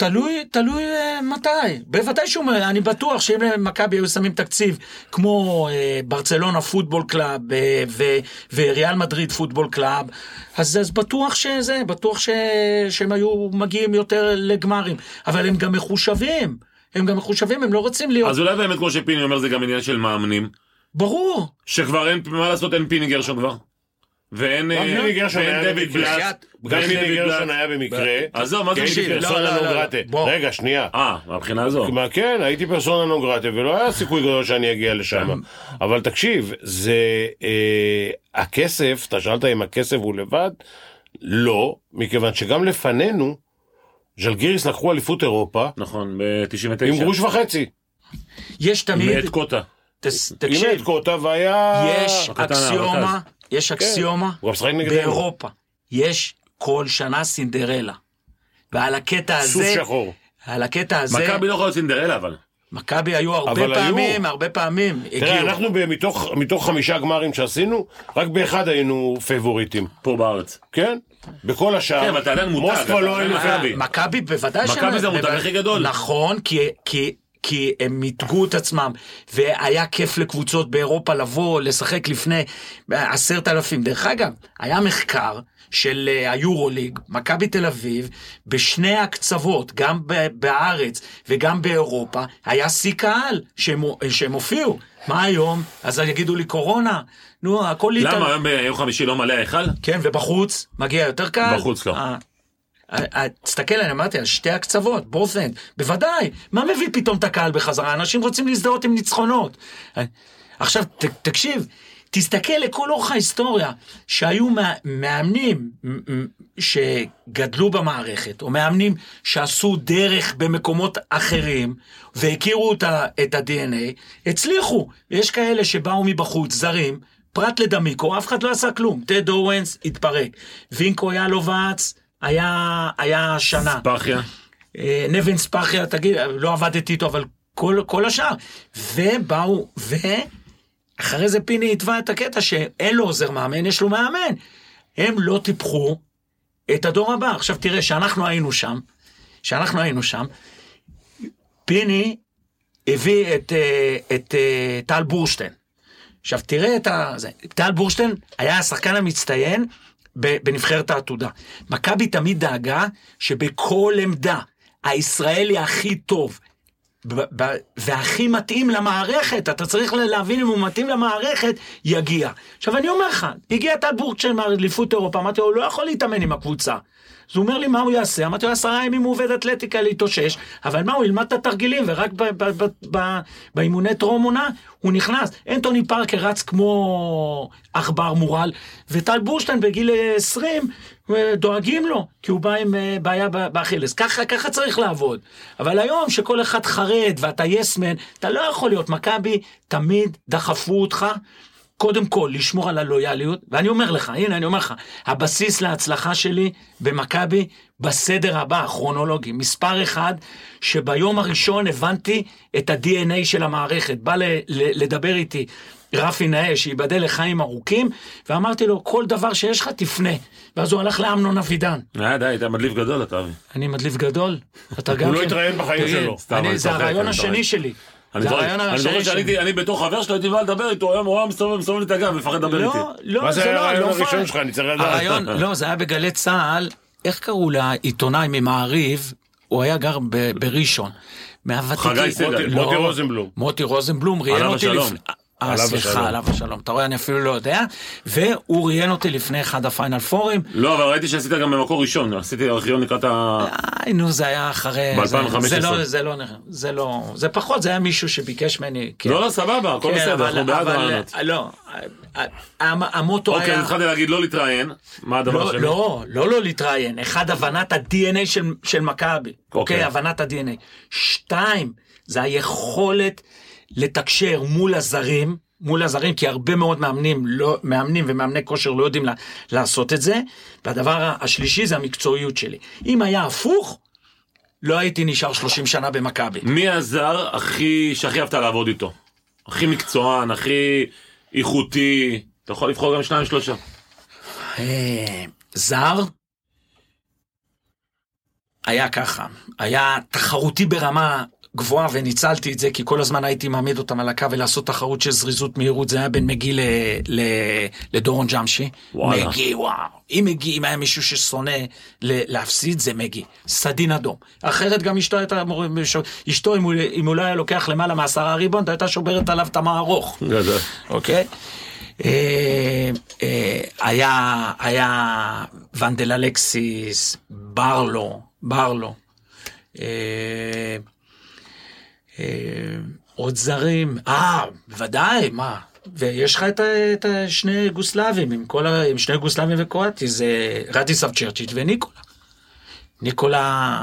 תלוי, תלוי אה, מתי. בוודאי שהוא, אני בטוח שאם למכבי היו שמים תקציב כמו אה, ברצלונה football club אה, ו- וריאל מדריד football club, אז, אז בטוח שזה, בטוח ש, שהם היו מגיעים יותר לגמרים. אבל הם גם מחושבים. הם גם מחושבים, הם לא רוצים להיות... אז אולי באמת, כמו שפיני אומר, זה גם עניין של מאמנים. ברור. שכבר אין, מה לעשות, אין פיני גרשון כבר. ואין אה, ואין דויד. בלאט. גם פיני דויד גרשון בלאט. היה במקרה. עזוב, מה זה הייתי תקשיב, פרסונה לא, לא, לא. גרטה. בוא. רגע, שנייה. אה, מהבחינה הזו. כן, הייתי פרסונה נון גרטה, ולא היה סיכוי גדול שאני אגיע לשם. אבל תקשיב, זה... אה, הכסף, אתה שאלת אם הכסף הוא לבד? לא, מכיוון שגם לפנינו, ז'לגיריס לקחו אליפות אירופה נכון, ב-99. עם גרוש וחצי. יש תמיד... מאת קוטה. תס- עם תקשיב, את קוטה והיה... יש אקסיומה. יש אקסיומה משחק נגדנו. באירופה. יש כל שנה סינדרלה. ועל הקטע סוס הזה, שחור. על הקטע הזה, מכבי לא יכולה להיות סינדרלה אבל. מכבי היו הרבה אבל היו. פעמים, הרבה פעמים, תראה, הגיעו. אנחנו ב- מתוך- מתוך חמישה גמרים שעשינו, רק באחד היינו פייבוריטים. פה בארץ. כן? בכל השאר. כן, אבל אתה עדיין מותג, מוסקבה לא היינו... מכבי. מכבי בוודאי מכבי זה המותג הכי גדול. נכון, כי, כי, כי הם מיתגו את עצמם, והיה כיף לקבוצות באירופה לבוא, לשחק לפני עשרת אלפים. דרך אגב, היה מחקר של אה, היורוליג, מכבי תל אביב, בשני הקצוות, גם בארץ וגם באירופה, היה שיא קהל שהם, שהם הופיעו. מה היום? אז יגידו לי קורונה. נו, הכל למה היום ביום חמישי לא מלא ההיכל? כן, ובחוץ מגיע יותר קל. בחוץ לא. תסתכל, אני אמרתי, על שתי הקצוות, end, בוודאי. מה מביא פתאום את הקהל בחזרה? אנשים רוצים להזדהות עם ניצחונות. עכשיו, ת, תקשיב, תסתכל לכל אורך ההיסטוריה, שהיו מא- מאמנים שגדלו במערכת, או מאמנים שעשו דרך במקומות אחרים, והכירו את ה- את ה-DNA, הצליחו. יש כאלה שבאו מבחוץ, זרים, פרט לדמיקו, אף אחד לא עשה כלום. טד אורנס התפרק. וינקו יאלובץ היה, היה שנה. פרחיה. אה, נבן ספחיה, תגיד, לא עבדתי איתו, אבל כל, כל השאר. ובאו, ואחרי זה פיני התווה את הקטע שאין לו עוזר מאמן, יש לו מאמן. הם לא טיפחו את הדור הבא. עכשיו תראה, שאנחנו היינו שם, שאנחנו היינו שם, פיני הביא את, אה, את אה, טל בורשטיין. עכשיו תראה את ה... טל בורשטיין היה השחקן המצטיין בנבחרת העתודה. מכבי תמיד דאגה שבכל עמדה הישראלי הכי טוב והכי מתאים למערכת, אתה צריך להבין אם הוא מתאים למערכת, יגיע. עכשיו אני אומר לך, הגיע טל בורשטיין מאליפות אירופה, אמרתי לו, הוא לא יכול להתאמן עם הקבוצה. אז הוא אומר לי, מה הוא יעשה? אמרתי לו, עשרה ימים הוא עובד אתלטיקה להתאושש, אבל מה, הוא ילמד את התרגילים, ורק באימוני טרום עונה הוא נכנס. אנטוני פארקר רץ כמו עכבר מורל, וטל בורשטיין בגיל אה, 20, אה, דואגים לו, כי הוא בא עם אה, בעיה באכילס. ככה, ככה צריך לעבוד. אבל היום שכל אחד חרד ואתה יסמן, אתה לא יכול להיות. מכבי תמיד דחפו אותך. קודם כל, לשמור על הלויאליות, ואני אומר לך, הנה, אני אומר לך, הבסיס להצלחה שלי במכבי, בסדר הבא, הכרונולוגי, מספר אחד, שביום הראשון הבנתי את ה-DNA של המערכת, בא ל- ל- לדבר איתי רפי נאה, שייבדל לחיים ארוכים, ואמרתי לו, כל דבר שיש לך, תפנה. ואז הוא הלך לאמנון אבידן. אה, די, אתה מדליף גדול אתה אבי. אני מדליף גדול, אתה גם הוא לא כן. התראיין בחיים שלו. זה הרעיון השני. שלי. אני זוכר- הרעיון אני בתור חבר שלו הייתי בא לדבר איתו, היום הוא היה מסתובב מסתובב לי את הגב, מפחד לדבר איתי. לא, לא, מה זה היה לא, הרעיון לא הראשון. שלך? אני צריך לדעת. הרעיון, לא, זה היה בגלי צה"ל, איך קראו לעיתונאי ממעריב? הוא היה גר בראשון. מהוותיקים. חגי סגל. מוטי- לא, רוזנבלום. מוטי רוזנבלום ראיין אותי. לפני... אה, סליחה. עליו השלום. אתה רואה, אני אפילו לא יודע. והוא ראיין אותי לפני אחד הפיינל פורים. לא, אבל ראיתי שעשית גם במקור ראשון, עשיתי ארכיון לקראת ה... איי, נו, זה היה אחרי... ב-2015. זה לא, זה לא, זה לא, זה פחות, זה היה מישהו שביקש ממני. כן. לא, לא, סבבה, הכל כן, בסדר, אנחנו בעד רעיונות. לא, המוטו אוקיי, היה... אז התחלתי להגיד לא להתראיין, מה הדבר לא, השני? לא, לא לא להתראיין, אחד הבנת ה-DNA של, של מכבי, אוקיי, הבנת ה-DNA. שתיים, זה היכולת לתקשר מול הזרים, מול הזרים, כי הרבה מאוד מאמנים, לא, מאמנים ומאמני כושר לא יודעים לה, לעשות את זה. והדבר השלישי זה המקצועיות שלי. אם היה הפוך, לא הייתי נשאר 30 שנה במכבי. מי הזר הכי, שהכי אהבת לעבוד איתו? הכי מקצוען, הכי איכותי, אתה יכול לבחור גם שניים שלושה. אה, זר היה ככה, היה תחרותי ברמה גבוהה וניצלתי את זה כי כל הזמן הייתי מעמיד אותם על הקו ולעשות תחרות של זריזות מהירות זה היה בין מגי ל, ל, לדורון ג'אמשי. מגי וואו, אם מגי, אם היה מישהו ששונא ל, להפסיד זה מגי, סדין אדום. אחרת גם אשתו הייתה, אשתו אם הוא, אם הוא לא היה לוקח למעלה מעשרה ריבונד הייתה שוברת עליו את המערוך. אוקיי? אה, אה, היה, היה ונדל אלקסיס, ברלו, ברלו. אה, עוד זרים, אה, בוודאי, מה? ויש לך את, את השני גוסלבים, עם, כל ה, עם שני גוסלבים וקרואטי, זה רדיסב צ'רצ'יץ' וניקולה. ניקולה,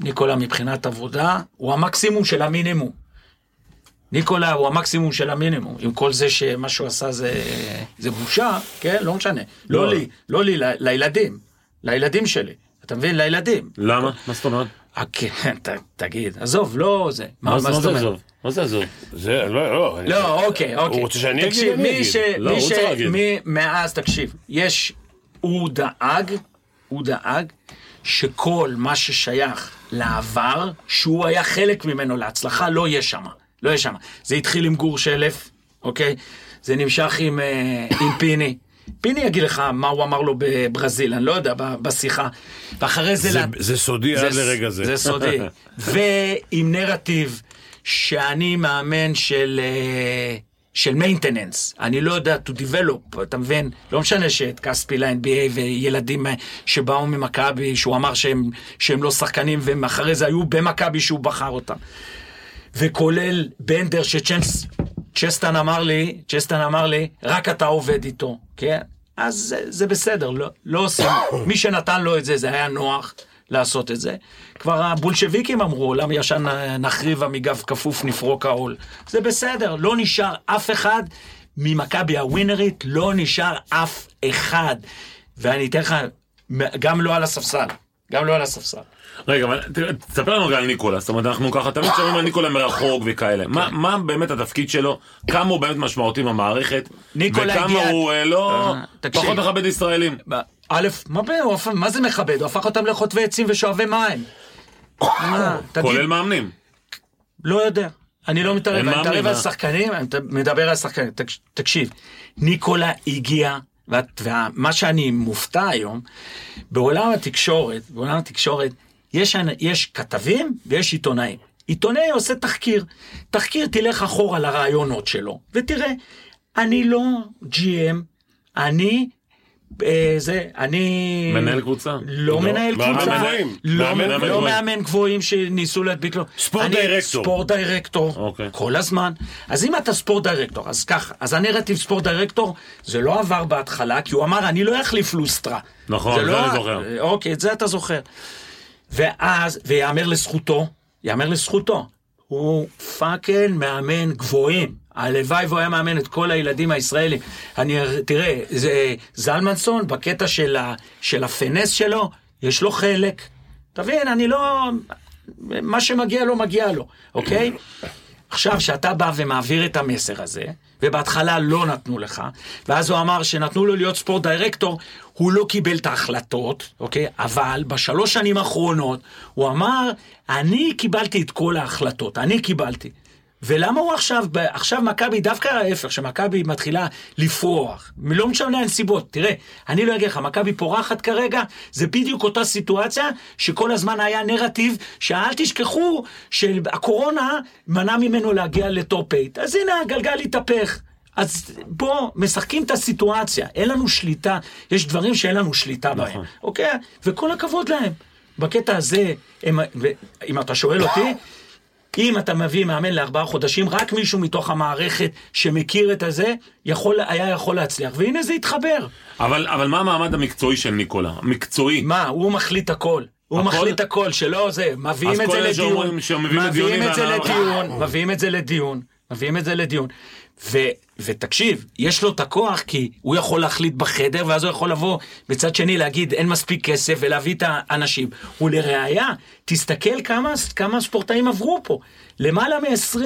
ניקולה מבחינת עבודה, הוא המקסימום של המינימום. ניקולה הוא המקסימום של המינימום, עם כל זה שמה שהוא עשה זה, זה בושה, כן? לא משנה. לא, לא. לי, לא לי, לילדים. לילדים שלי. אתה מבין? לילדים. למה? מה זאת אומרת? אה, כן, תגיד, עזוב, לא זה. מה זה? עזוב? מה זה עזוב? זה, לא, לא. לא, אוקיי, אוקיי. הוא רוצה שאני אגיד, תקשיב, מי. ש... לא. מאז, תקשיב, יש... הוא דאג, הוא דאג שכל מה ששייך לעבר, שהוא היה חלק ממנו להצלחה, לא יהיה שם. לא יהיה שם. זה התחיל עם גור שלף, אוקיי? זה נמשך עם, אה, עם פיני. פיני יגיד לך מה הוא אמר לו בברזיל, אני לא יודע, בשיחה. ואחרי זה... זה- לה- זה סודי עד לרגע זה. זה סודי. ועם נרטיב שאני מאמן של... אה, של מיינטננס, אני לא יודע to develop, אתה מבין? לא משנה שאת כספי ל-NBA וילדים אה, שבאו ממכבי, שהוא אמר שהם, שהם לא שחקנים והם אחרי זה היו במכבי שהוא בחר אותם. וכולל בנדר שצ'סטן אמר לי, צ'סטן אמר לי, רק אתה עובד איתו, כן? אז זה, זה בסדר, לא, לא עושים, מי שנתן לו את זה, זה היה נוח לעשות את זה. כבר הבולשביקים אמרו, למה ישן נחריבה מגב כפוף נפרוק העול. זה בסדר, לא נשאר אף אחד ממכבי הווינרית, לא נשאר אף אחד. ואני אתן לך, גם לא על הספסל, גם לא על הספסל. רגע, אבל תספר לנו רגע על ניקולה, זאת אומרת, אנחנו ככה תמיד שומעים על ניקולה מרחוק וכאלה. מה- מה באמת התפקיד שלו? כמה הוא באמת משמעותי במערכת? ניקולה וכמה הגיע- הוא אה, לא... אה. פחות מכבד ישראלים. א', מה, מה זה מכבד? הוא הפך אותם לחוטבי עצים ושואבי מים. תגיד, כולל מאמנים. לא יודע. אני לא מתערב, אני מתערב על אה? שחקנים, אני מדבר על שחקנים. תקש- תקשיב, ניקולה הגיע, ומה שאני מופתע היום, בעולם התקשורת, בעולם התקשורת, יש, יש כתבים ויש עיתונאים. עיתונאי עושה תחקיר. תחקיר, תלך אחורה לרעיונות שלו, ותראה, אני לא GM, אני... אה, זה, אני... מנהל קבוצה? לא לא, מנהל מאמן קבוצה, גבוהים. לא מאמן לא גבוהים. מאמן גבוהים שניסו להדביק לו. ספורט דירקטור. ספורט דירקטור, אוקיי. כל הזמן. אז אם אתה sport director, אז ככה, אז הנרטיב sport director, זה לא עבר בהתחלה, כי הוא אמר, אני לא אחליף לוסטרה. נכון, זה לא- אני זוכר. אוקיי, את זה אתה זוכר. ואז, ויאמר לזכותו, יאמר לזכותו, הוא fucking מאמן גבוהים. הלוואי והוא היה מאמן את כל הילדים הישראלים. אני, תראה, זה, זלמנסון, בקטע של, ה, של הפנס שלו, יש לו חלק. תבין, אני לא... מה שמגיע לו, מגיע לו, אוקיי? עכשיו, כשאתה בא ומעביר את המסר הזה, ובהתחלה לא נתנו לך, ואז הוא אמר שנתנו לו להיות ספורט דירקטור, הוא לא קיבל את ההחלטות, אוקיי? אבל בשלוש שנים האחרונות, הוא אמר, אני קיבלתי את כל ההחלטות, אני קיבלתי. ולמה הוא עכשיו, עכשיו מכבי, דווקא ההפך, שמכבי מתחילה לפרוח, לא משנה הנסיבות, תראה, אני לא אגיד לך, מכבי פורחת כרגע, זה בדיוק אותה סיטואציה שכל הזמן היה נרטיב, שאל תשכחו שהקורונה מנעה ממנו להגיע לטופ 8, אז הנה הגלגל התהפך. אז בוא, משחקים את הסיטואציה, אין לנו שליטה, יש דברים שאין לנו שליטה בהם, אוקיי? וכל הכבוד להם. בקטע הזה, הם, אם אתה שואל אותי, אם אתה מביא מאמן לארבעה חודשים, רק מישהו מתוך המערכת שמכיר את הזה, יכול, היה יכול להצליח. והנה זה התחבר. אבל אבל מה המעמד המקצועי של ניקולה? מקצועי. מה, הוא מחליט הכל. הוא הכל? מחליט הכל, שלא זה, מביאים את זה לדיון. מביאים את זה לדיון, מביאים את זה לדיון, מביאים את זה לדיון. ותקשיב, יש לו את הכוח כי הוא יכול להחליט בחדר, ואז הוא יכול לבוא בצד שני להגיד אין מספיק כסף ולהביא את האנשים. ולראיה, תסתכל כמה, כמה ספורטאים עברו פה. למעלה מ-20,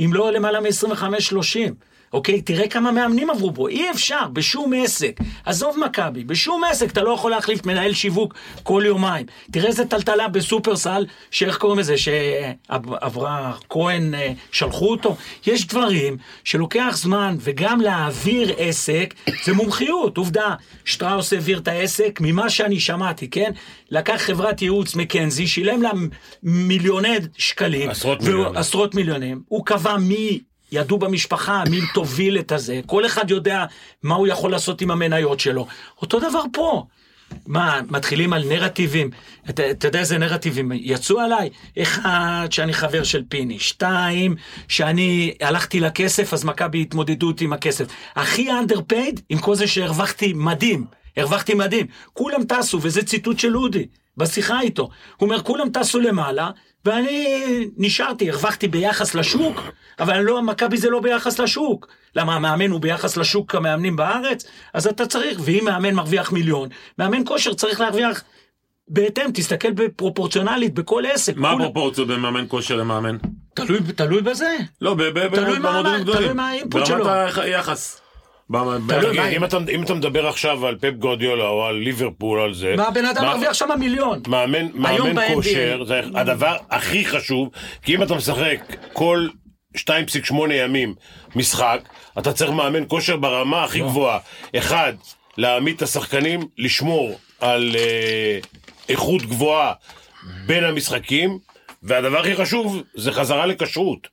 אם לא למעלה מ-25-30. אוקיי? תראה כמה מאמנים עברו פה, אי אפשר, בשום עסק. עזוב מכבי, בשום עסק אתה לא יכול להחליף מנהל שיווק כל יומיים. תראה איזה טלטלה בסופרסל, שאיך קוראים לזה, שעברה כהן, אה, שלחו אותו. יש דברים שלוקח זמן, וגם להעביר עסק זה מומחיות. עובדה, שטראוס העביר את העסק, ממה שאני שמעתי, כן? לקח חברת ייעוץ מקנזי, שילם לה מיליוני שקלים. עשרות מיליונים. עשרות מיליונים. הוא קבע מי ידעו במשפחה, מי תוביל את הזה. כל אחד יודע מה הוא יכול לעשות עם המניות שלו. אותו דבר פה. מה, מתחילים על נרטיבים. אתה, אתה יודע איזה נרטיבים יצאו עליי? אחד, שאני חבר של פיני. שתיים, שאני הלכתי לכסף, אז מכבי התמודדות עם הכסף. הכי underpaid, עם כל זה שהרווחתי מדהים. הרווחתי מדהים. כולם טסו, וזה ציטוט של אודי. בשיחה איתו. הוא אומר, כולם טסו למעלה, ואני נשארתי, הרווחתי ביחס לשוק, אבל לא, מכבי זה לא ביחס לשוק. למה המאמן הוא ביחס לשוק המאמנים בארץ? אז אתה צריך, ואם מאמן מרוויח מיליון, מאמן כושר צריך להרוויח בהתאם, תסתכל בפרופורציונלית בכל עסק. מה הפרופורציות בין מאמן כושר למאמן? תלוי, תלוי בזה. לא. תלוי מה האינפוט שלו. ברמת היחס. אם אתה, אם אתה מדבר עכשיו על פפ גורדיולה או על ליברפול על זה, מה הבן אדם מרוויח שם מיליון. מאמן. כושר זה הדבר הכי חשוב, כי אם אתה משחק כל 2.8 ימים משחק, אתה צריך מאמן כושר ברמה הכי גבוהה. אחד, להעמיד את השחקנים, לשמור על אה, איכות גבוהה בין המשחקים, והדבר הכי חשוב זה חזרה לכשרות.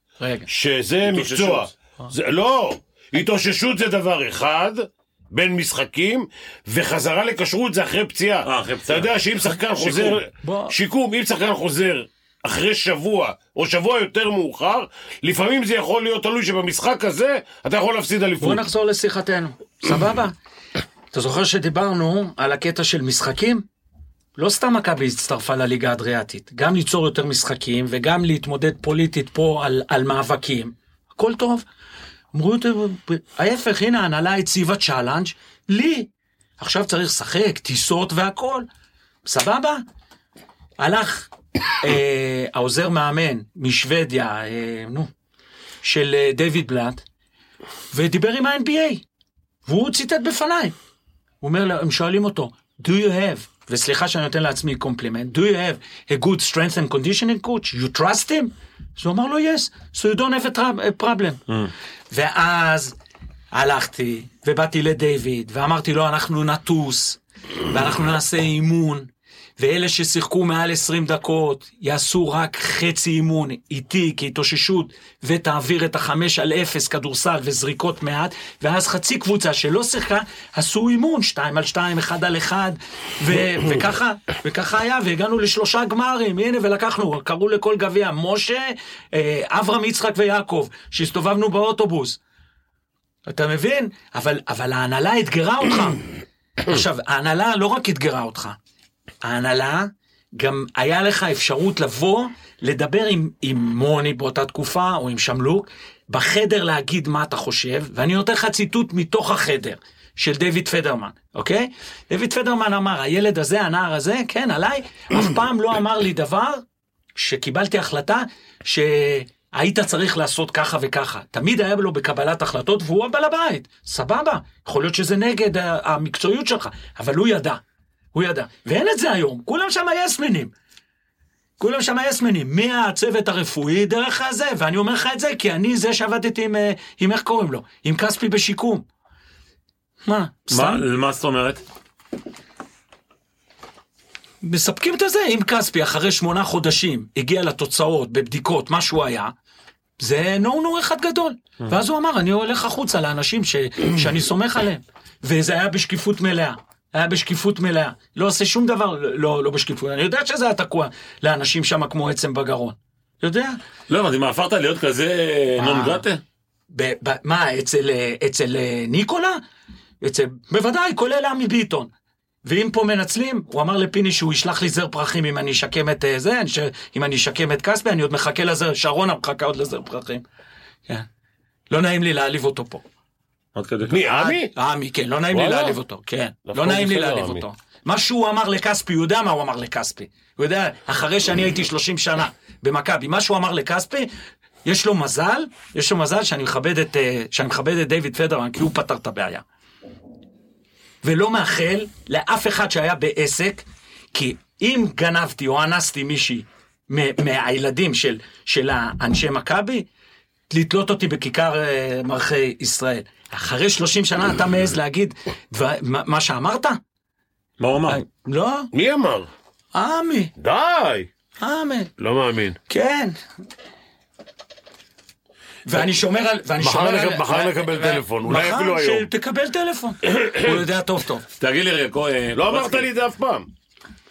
שזה. מקצוע. זה, לא, התאוששות זה דבר אחד. בין משחקים, וחזרה לכשרות זה אחרי פציעה. אה, אחרי אתה פציעה. יודע שאם שחקן חוזר, בוא. שיקום, אם שחקן חוזר אחרי שבוע, או שבוע יותר מאוחר, לפעמים זה יכול להיות תלוי שבמשחק הזה אתה יכול להפסיד אליפות. בוא נחזור לשיחתנו, סבבה? אתה זוכר שדיברנו על הקטע של משחקים? לא סתם מכבי הצטרפה לליגה האדריאטית, גם ליצור יותר משחקים וגם להתמודד פוליטית פה על, על מאבקים. הכל טוב. אמרו, ההפך, הנה ההנהלה הציבה challenge לי. עכשיו צריך לשחק, טיסות והכל. סבבה? הלך אה, העוזר מאמן משוודיה, אה, נו, של אה, דיוויד בלאט, ודיבר עם ה-NBA, והוא ציטט בפניי. הוא אומר, הם שואלים אותו, do you have, וסליחה שאני נותן לעצמי קומפלימנט, do you have a good strength and conditioning coach? You trust him? אז הוא אמר לו, yes, so you don't have a, problem. ואז הלכתי, ובאתי לדיוויד, ואמרתי לו, אנחנו נטוס, ואנחנו נעשה אימון, ואלה ששיחקו מעל 20 דקות יעשו רק חצי אימון איתי כהתאוששות ותעביר את החמש על אפס כדורסל וזריקות מעט ואז חצי קבוצה שלא שיחקה עשו אימון שתיים על שתיים אחד על אחד ו- וככה וככה היה והגענו לשלושה גמרים הנה ולקחנו קראו לכל גביע משה אה, אברהם יצחק ויעקב שהסתובבנו באוטובוס אתה מבין? אבל, אבל ההנהלה אתגרה אותך. עכשיו, ההנהלה לא רק אתגרה אותך, ההנהלה, גם היה לך אפשרות לבוא, לדבר עם, עם מוני באותה תקופה, או עם שמלוק, בחדר להגיד מה אתה חושב, ואני נותן לך ציטוט מתוך החדר. של דיוויד פדרמן, אוקיי? דיוויד פדרמן אמר, הילד הזה, הנער הזה, כן, עליי, אף פעם לא אמר לי דבר שקיבלתי החלטה שהיית צריך לעשות ככה וככה. תמיד היה לו בקבלת החלטות והוא הבעל הבית, סבבה. יכול להיות שזה נגד המקצועיות שלך, אבל הוא ידע. הוא ידע. ואין את זה היום, כולם שם יסמנים. כולם שם יסמנים, מהצוות הרפואי דרך הזה, ואני אומר לך את זה כי אני זה שעבדתי עם, אה, עם איך קוראים לו, עם כספי בשיקום. מה? מה? מה זאת אומרת? מספקים את הזה, אם כספי אחרי שמונה חודשים הגיע לתוצאות בבדיקות, מה שהוא היה, זה נו נו אחד גדול. ואז הוא אמר, אני הולך החוצה לאנשים ש, שאני סומך עליהם. וזה היה בשקיפות מלאה. היה בשקיפות מלאה. לא עושה שום דבר לא, לא בשקיפות. אני יודע שזה היה תקוע לאנשים שם כמו עצם בגרון. יודע? לא הבנתי, מה הפכת להיות כזה אה. נון גרטה? מה, אצל, אה, אצל אה, ניקולה? אצל, בוודאי, כולל עמי ביטון. ואם פה מנצלים, הוא אמר לפיני שהוא ישלח לי זר פרחים אם אני אשקם את זה, ש... אם אני אשקם את כספי, אני עוד מחכה לזר, שרונה מחכה עוד לזר פרחים. כן. לא נעים לי להעליב אותו פה. עד כדי מי, עמי? עמי, כן, לא נעים לי. להעליב אותו, כן. לא נעים לי להעליב. אותו. מה שהוא אמר לכספי, הוא יודע מה הוא אמר לכספי. הוא יודע, אחרי שאני הייתי 30 שנה במכבי, מה שהוא אמר לכספי, יש לו מזל, יש לו מזל שאני מכבד את, אה, שאני מכבד את דיוויד פדרמן, כי הוא פתר את הבעיה. ולא מאחל לאף אחד שהיה בעסק, כי אם גנבתי או אנסתי מישהי מ- מהילדים של, של האנשי מכבי, לתלות אותי בכיכר אה, מלכי ישראל. אחרי 30 שנה אתה מעז להגיד דבר, מה, מה שאמרת? מה הוא אמר? לא, מי אמר? עמי, די! עמי, לא מאמין. כן. ואני שומר על... ואני מחר שומר נקב- על... מחר נקבל טלפון, אולי מחר אפילו היום. שתקבל טלפון. הוא יודע טוב טוב. תגיד לי רגע, כהן, לא אמרת לי את זה אף פעם.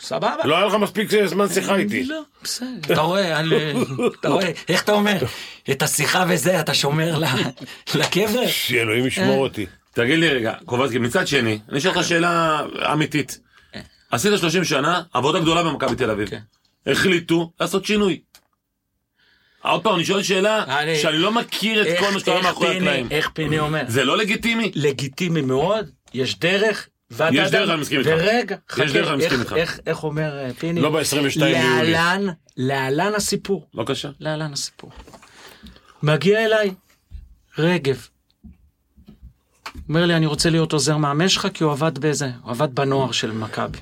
סבבה? לא היה לך מספיק זמן שיחה איתי. לא, בסדר. אתה רואה, אני- אתה רואה, איך אתה אומר? את השיחה וזה אתה שומר לקבר? שאלוהים ישמור אותי. תגיד לי רגע, קובצקי, מצד שני, אני אשאל אותך שאלה אמיתית. עשית 30 שנה, עבודה גדולה במכבי תל אביב. כן. החליטו לעשות שינוי. עוד פעם, אני שואל שאלה אני- שאני לא מכיר את כל מה שאתה אומר מאחורי הקלעים. איך פיני אומר? זה לא לגיטימי? לגיטימי מאוד, יש דרך. יש דרך, אני מסכים איתך. ורגע, חכה, דרך, אני מסכים איך- איתך. איך- אומר אה, פיני? לא ב-22 ביולי. להלן, להלן הסיפור. בבקשה. להלן הסיפור. מגיע אליי רגב. אומר לי, אני רוצה להיות עוזר מאמן שלך, כי הוא עבד בזה, הוא עבד בנוער של מכבי.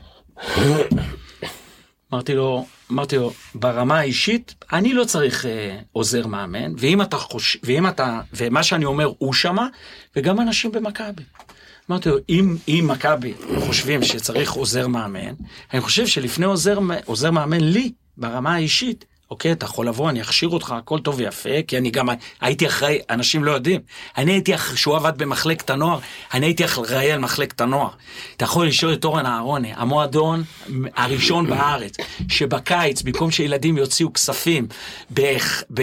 אמרתי לו, אמרתי לו, ברמה האישית, אני לא צריך אה, עוזר מאמן, ואם אתה חושב, ואם אתה, ומה שאני אומר הוא שמה, וגם אנשים במכבי. אמרתי לו, אם, אם מכבי חושבים שצריך עוזר מאמן, אני חושב שלפני עוזר, עוזר מאמן לי, ברמה האישית, אוקיי, אתה יכול לבוא, אני אכשיר אותך, הכל טוב ויפה, כי אני גם הייתי אחראי, אנשים לא יודעים, אני הייתי, אח- כשהוא עבד במחלקת הנוער, אני הייתי אחראי על מחלקת הנוער. אתה יכול לשאול את אורן אהרוני, המועדון הראשון בארץ, שבקיץ, במקום שילדים יוציאו כספים, ב... ב...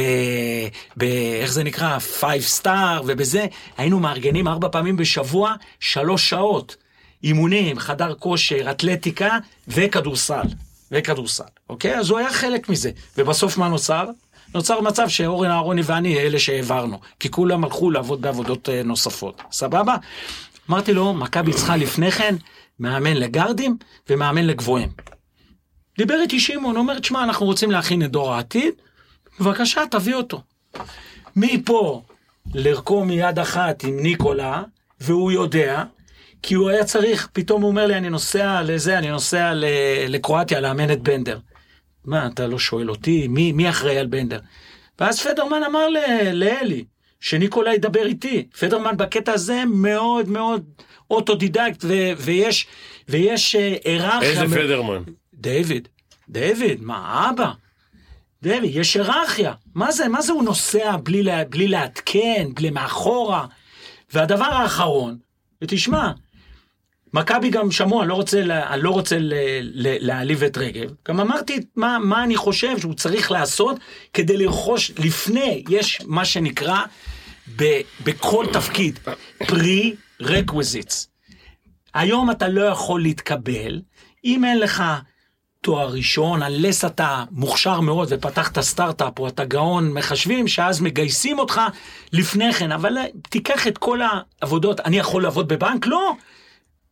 ב... איך זה נקרא? Five Star ובזה, היינו מארגנים ארבע פעמים בשבוע, שלוש שעות. אימונים, חדר כושר, אתלטיקה וכדורסל. וכדורסל, אוקיי? אז הוא היה חלק מזה. ובסוף מה נוצר? נוצר מצב שאורן אהרוני ואני אלה שהעברנו, כי כולם הלכו לעבוד בעבודות אה, נוספות, סבבה? אמרתי לו, מכבי צריכה לפני כן מאמן לגרדים ומאמן לגבוהים. דיבר איתי שמעון, אומר, תשמע, אנחנו רוצים להכין את דור העתיד, בבקשה, תביא אותו. מפה לרקום מיד אחת עם ניקולה, והוא יודע, כי הוא היה צריך, פתאום הוא אומר לי, אני נוסע לזה, אני נוסע לקרואטיה לאמן את בנדר. מה, אתה לא שואל אותי? מי, מי אחראי על בנדר? ואז פדרמן אמר לאלי, שניקולה ידבר איתי. פדרמן בקטע הזה מאוד מאוד אוטודידקט, ו- ויש, ויש אה, היררכיה. איזה פדרמן? דיוויד, דיוויד, מה, אבא? דיוויד, יש היררכיה. מה זה, מה זה הוא נוסע בלי, לה, בלי לעדכן, בלי מאחורה? והדבר האחרון, ותשמע, מכבי גם שמעו, אני לא רוצה, לה- אני לא רוצה ל- ל- להעליב את רגב, גם אמרתי מה, מה אני חושב שהוא צריך לעשות כדי לרכוש, לפני, יש מה שנקרא ב, בכל תפקיד, pre-requisites. היום אתה לא יכול להתקבל אם אין לך תואר ראשון, unless אתה מוכשר מאוד ופתחת סטארט-אפ או אתה גאון מחשבים, שאז מגייסים אותך לפני כן, אבל תיקח את כל העבודות, אני יכול לעבוד בבנק? לא.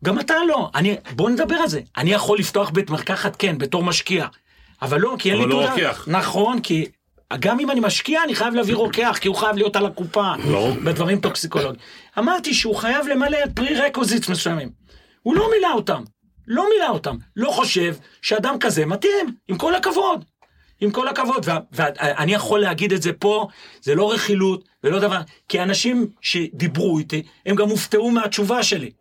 גם אתה לא. אני, בוא נדבר על זה. אני יכול לפתוח בית מרקחת, כן, בתור משקיע. אבל לא, כי אין לי לא תעודה. רוקח. נכון, כי גם אם אני משקיע, אני חייב להביא רוקח, כי הוא חייב להיות על הקופה. ברור. בדברים טוקסיקולוגיים. אמרתי שהוא חייב למלא פרי רקוזיטס מסוימים. הוא לא מילא אותם. לא מילא אותם. לא חושב שאדם כזה מתאים, עם כל הכבוד. עם כל הכבוד, ואני יכול להגיד את זה פה, זה לא רכילות ולא דבר, כי אנשים שדיברו איתי, הם גם הופתעו מהתשובה שלי.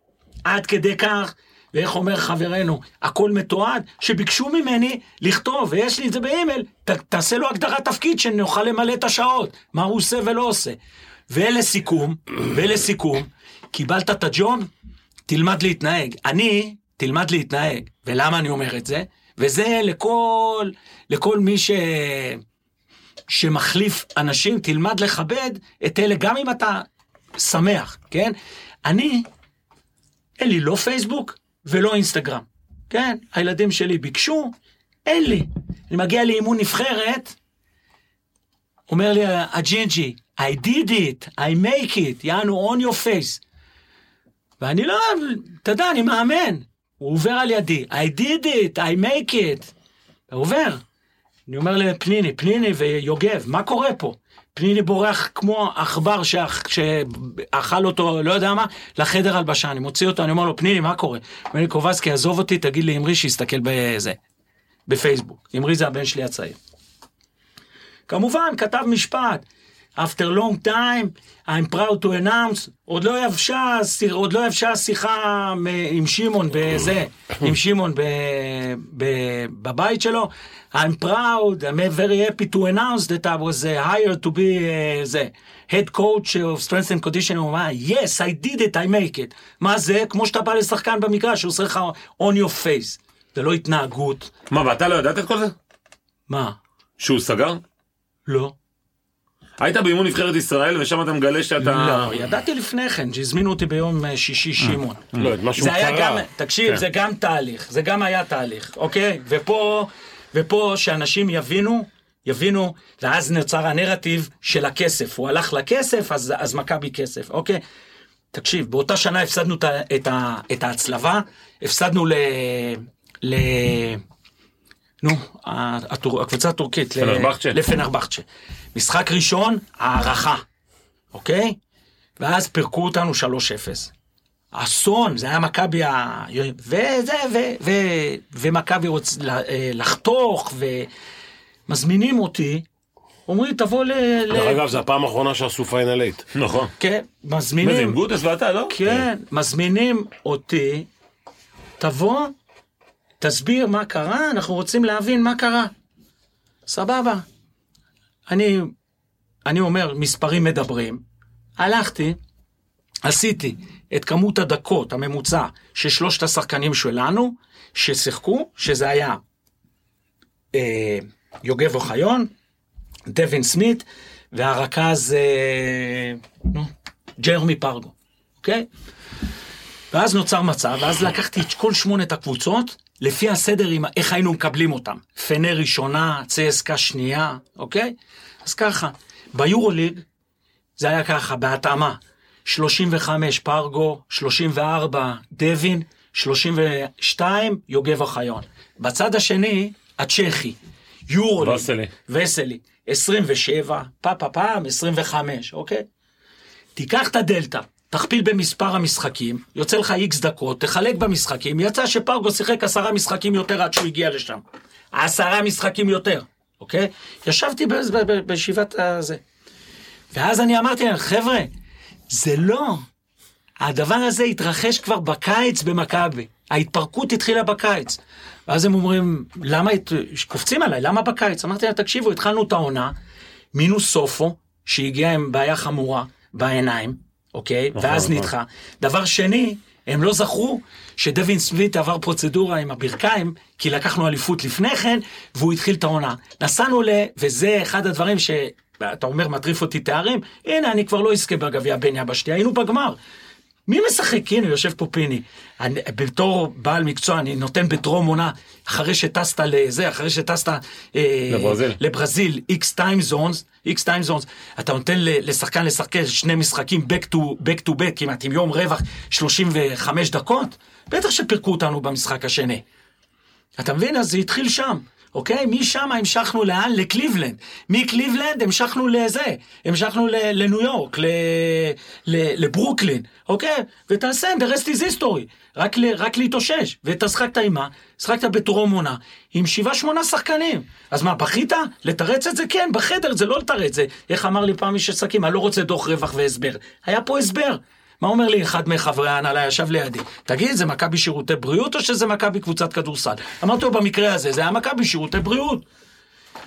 עד כדי כך, ואיך אומר חברנו, הכל מתועד, שביקשו ממני לכתוב, ויש לי את זה באימייל, ת, תעשה לו הגדרת תפקיד שנוכל למלא את השעות, מה הוא עושה ולא עושה. ולסיכום, ולסיכום, קיבלת את הג'וב, תלמד להתנהג. אני, תלמד להתנהג. ולמה אני אומר את זה? וזה לכל, לכל מי ש... שמחליף אנשים, תלמד לכבד את אלה, גם אם אתה שמח, כן? אני, אין לי לא פייסבוק ולא אינסטגרם, כן? הילדים שלי ביקשו, אין לי. אני מגיע לאימון נבחרת, אומר לי הג'ינג'י, I did it, I make it, יענו on your face. ואני לא, אתה יודע, אני מאמן. הוא עובר על ידי, I did it, I make it. הוא עובר. אני אומר לפניני, פניני ויוגב, מה קורה פה? פניני בורח כמו עכבר שאכ- שאכל אותו, לא יודע מה, לחדר הלבשה. אני מוציא אותו, אני אומר לו, פניני, מה קורה? אומר לי, קובסקי, עזוב אותי, תגיד לאמרי שיסתכל בזה, בפייסבוק. אמרי זה הבן שלי הצעיר. כמובן, כתב משפט. After long time, I'm proud to announce, עוד לא יבשה, עוד לא יבשה השיחה מ- עם שמעון בזה, עם שמעון ב, ב, בבית שלו. I'm proud, I'm very happy to announce that I was uh, hired to be uh, זה, head coach of strength and conditioning. הוא אמר, yes, I did it, I make it. מה זה? כמו שאתה בא לשחקן במגרש, הוא עושה לך on your face. זה לא התנהגות. מה, ואתה לא ידעת את כל זה? מה? שהוא סגר? לא. היית באימון נבחרת ישראל ושם אתה מגלה שאתה... לא, ידעתי לפני כן, שהזמינו אותי ביום אה, שישי שמעון. לא, את מה שהוא קרא. תקשיב, כן. זה גם תהליך, זה גם היה תהליך, אוקיי? ופה, ופה שאנשים יבינו, יבינו, ואז נוצר הנרטיב של הכסף. הוא הלך לכסף, אז, אז מכבי כסף, אוקיי? תקשיב, באותה שנה הפסדנו את, ה- ההצלבה, הפסדנו ל... ל... נו, הקבוצה הטורקית. ל- פנרבחצ'ה. לפנרבחצ'ה. משחק ראשון, הערכה, אוקיי? ואז פירקו אותנו 3-0. אסון, זה היה מכבי ה... וזה, ו... ו... ומכבי רוצ... ל- אה, לחתוך, ומזמינים אותי, אומרים, תבוא ל... דרך אגב, זו הפעם האחרונה שעשו פיינל אייט. נכון. כן, מה זה, עם מזמינים, גוטס ואתה, לא? כן, מזמינים אותי, תבוא, תסביר מה קרה, אנחנו רוצים להבין מה קרה. סבבה. אני, אני אומר, מספרים מדברים. הלכתי, עשיתי את כמות הדקות הממוצע של שלושת השחקנים שלנו, ששיחקו, שזה היה אה, יוגב אוחיון, דווין סמית, והרכז, אה, נו, ג'רמי פרגו, אוקיי? ואז נוצר מצב, ואז לקחתי את כל שמונת הקבוצות, לפי הסדר איך היינו מקבלים אותם. פנר ראשונה, צסקה שנייה, אוקיי? אז ככה, ביורוליג זה היה ככה, בהתאמה. 35 פרגו, 34 דווין, 32 יוגב אוחיון. בצד השני, הצ'כי, יורוליג, וסלי. וסלי, 27, פה פה פעם, 25, אוקיי? תיקח את הדלתא, תכפיל במספר המשחקים, יוצא לך איקס דקות, תחלק במשחקים, יצא שפרגו שיחק עשרה משחקים יותר עד שהוא הגיע לשם. עשרה משחקים יותר, אוקיי? ישבתי בישיבת הזה. ואז אני אמרתי להם, חבר'ה, זה לא. הדבר הזה התרחש כבר בקיץ במכבי. ההתפרקות התחילה בקיץ. ואז הם אומרים, למה, קופצים עליי, למה בקיץ? אמרתי להם, תקשיבו, התחלנו את העונה, מינוס סופו, שהגיע עם בעיה חמורה בעיניים, אוקיי? ואז נכון. נדחה. דבר שני, הם לא זכרו שדווין סמית עבר פרוצדורה עם הברכיים, כי לקחנו אליפות לפני כן, והוא התחיל את העונה. נסענו ל... וזה אחד הדברים ש... אתה אומר, מטריף אותי תארים, הנה, אני כבר לא אזכה בגביע בין יבשתי, היינו בגמר. מי משחק? הנה, יושב פה פיני. אני, בתור בעל מקצוע, אני נותן בטרום עונה, אחרי שטסת לזה, אחרי שטסת... אה, לברזיל. לברזיל, איקס טיים זונס, איקס טיים זונס, אתה נותן לשחקן לשחק שני משחקים back to back to back, כמעט עם יום רווח 35 דקות, בטח שפירקו אותנו במשחק השני. אתה מבין? אז זה התחיל שם. אוקיי? משם המשכנו לאן? לקליבלנד. מקליבלנד המשכנו לזה, המשכנו לניו יורק, לברוקלין, אוקיי? ותעשה, the rest is history. רק, רק להתאושש. ואתה שחקת עם מה? שחקת בטרום עונה, עם שבעה שמונה שחקנים. אז מה, בכית? לתרץ את זה? כן, בחדר זה לא לתרץ זה. איך אמר לי פעם איש עסקים, אני לא רוצה דוח רווח והסבר. היה פה הסבר. מה אומר לי אחד מחברי ההנהלה ישב לידי? תגיד, זה מכבי שירותי בריאות או שזה מכבי קבוצת כדורסל? אמרתי לו, במקרה הזה, זה היה מכבי שירותי בריאות.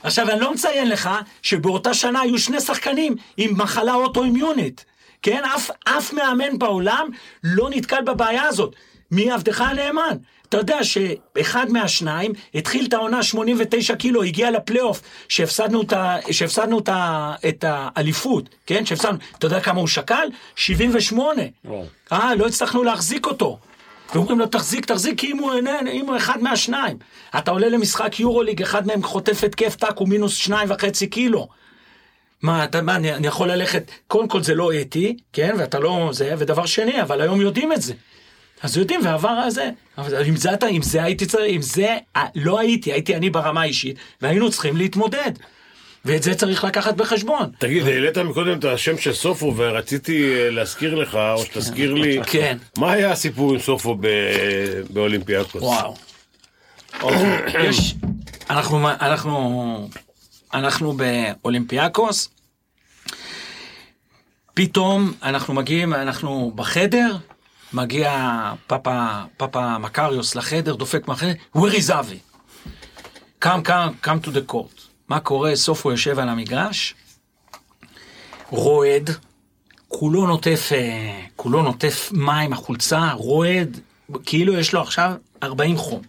עכשיו, אני לא מציין לך שבאותה שנה היו שני שחקנים עם מחלה אוטואימיונית. כן, אף, אף מאמן בעולם לא נתקל בבעיה הזאת. מי עבדך הנאמן? אתה יודע שאחד מהשניים התחיל את העונה 89 קילו, הגיע לפלייאוף, שהפסדנו את, ה, שהפסדנו את, ה, את האליפות, כן? שהפסדנו, אתה יודע כמה הוא שקל? 78. וואו. אה, לא הצלחנו להחזיק אותו. ואומרים לו, תחזיק, תחזיק, כי אם הוא איננו, אם הוא אחד מהשניים. אתה עולה למשחק יורוליג, אחד מהם חוטף התקף טאק, הוא מינוס שניים וחצי קילו. מה, אתה, מה, אני, אני יכול ללכת, קודם כל זה לא אתי, כן, ואתה לא זה, ודבר שני, אבל היום יודעים את זה. אז יודעים, ועבר הזה. אבל עם זה, אתה, עם זה הייתי צריך, עם זה אה, לא הייתי, הייתי אני ברמה האישית, והיינו צריכים להתמודד. ואת זה צריך לקחת בחשבון. תגיד, העלית מקודם את השם של סופו, ורציתי אה, להזכיר לך, או שתזכיר לי, כן. מה היה הסיפור עם סופו באולימפיאקוס? וואו. אוקיי, יש, אנחנו, אנחנו, אנחנו באולימפיאקוס, פתאום אנחנו מגיעים, אנחנו בחדר, מגיע פאפה, פאפה מקריוס לחדר, דופק מהחדר, where is אבי? come, come, come to the court. מה קורה? סוף הוא יושב על המגרש, רועד, כולו נוטף, אה, כולו נוטף מים, החולצה, רועד, כאילו יש לו עכשיו 40 חום.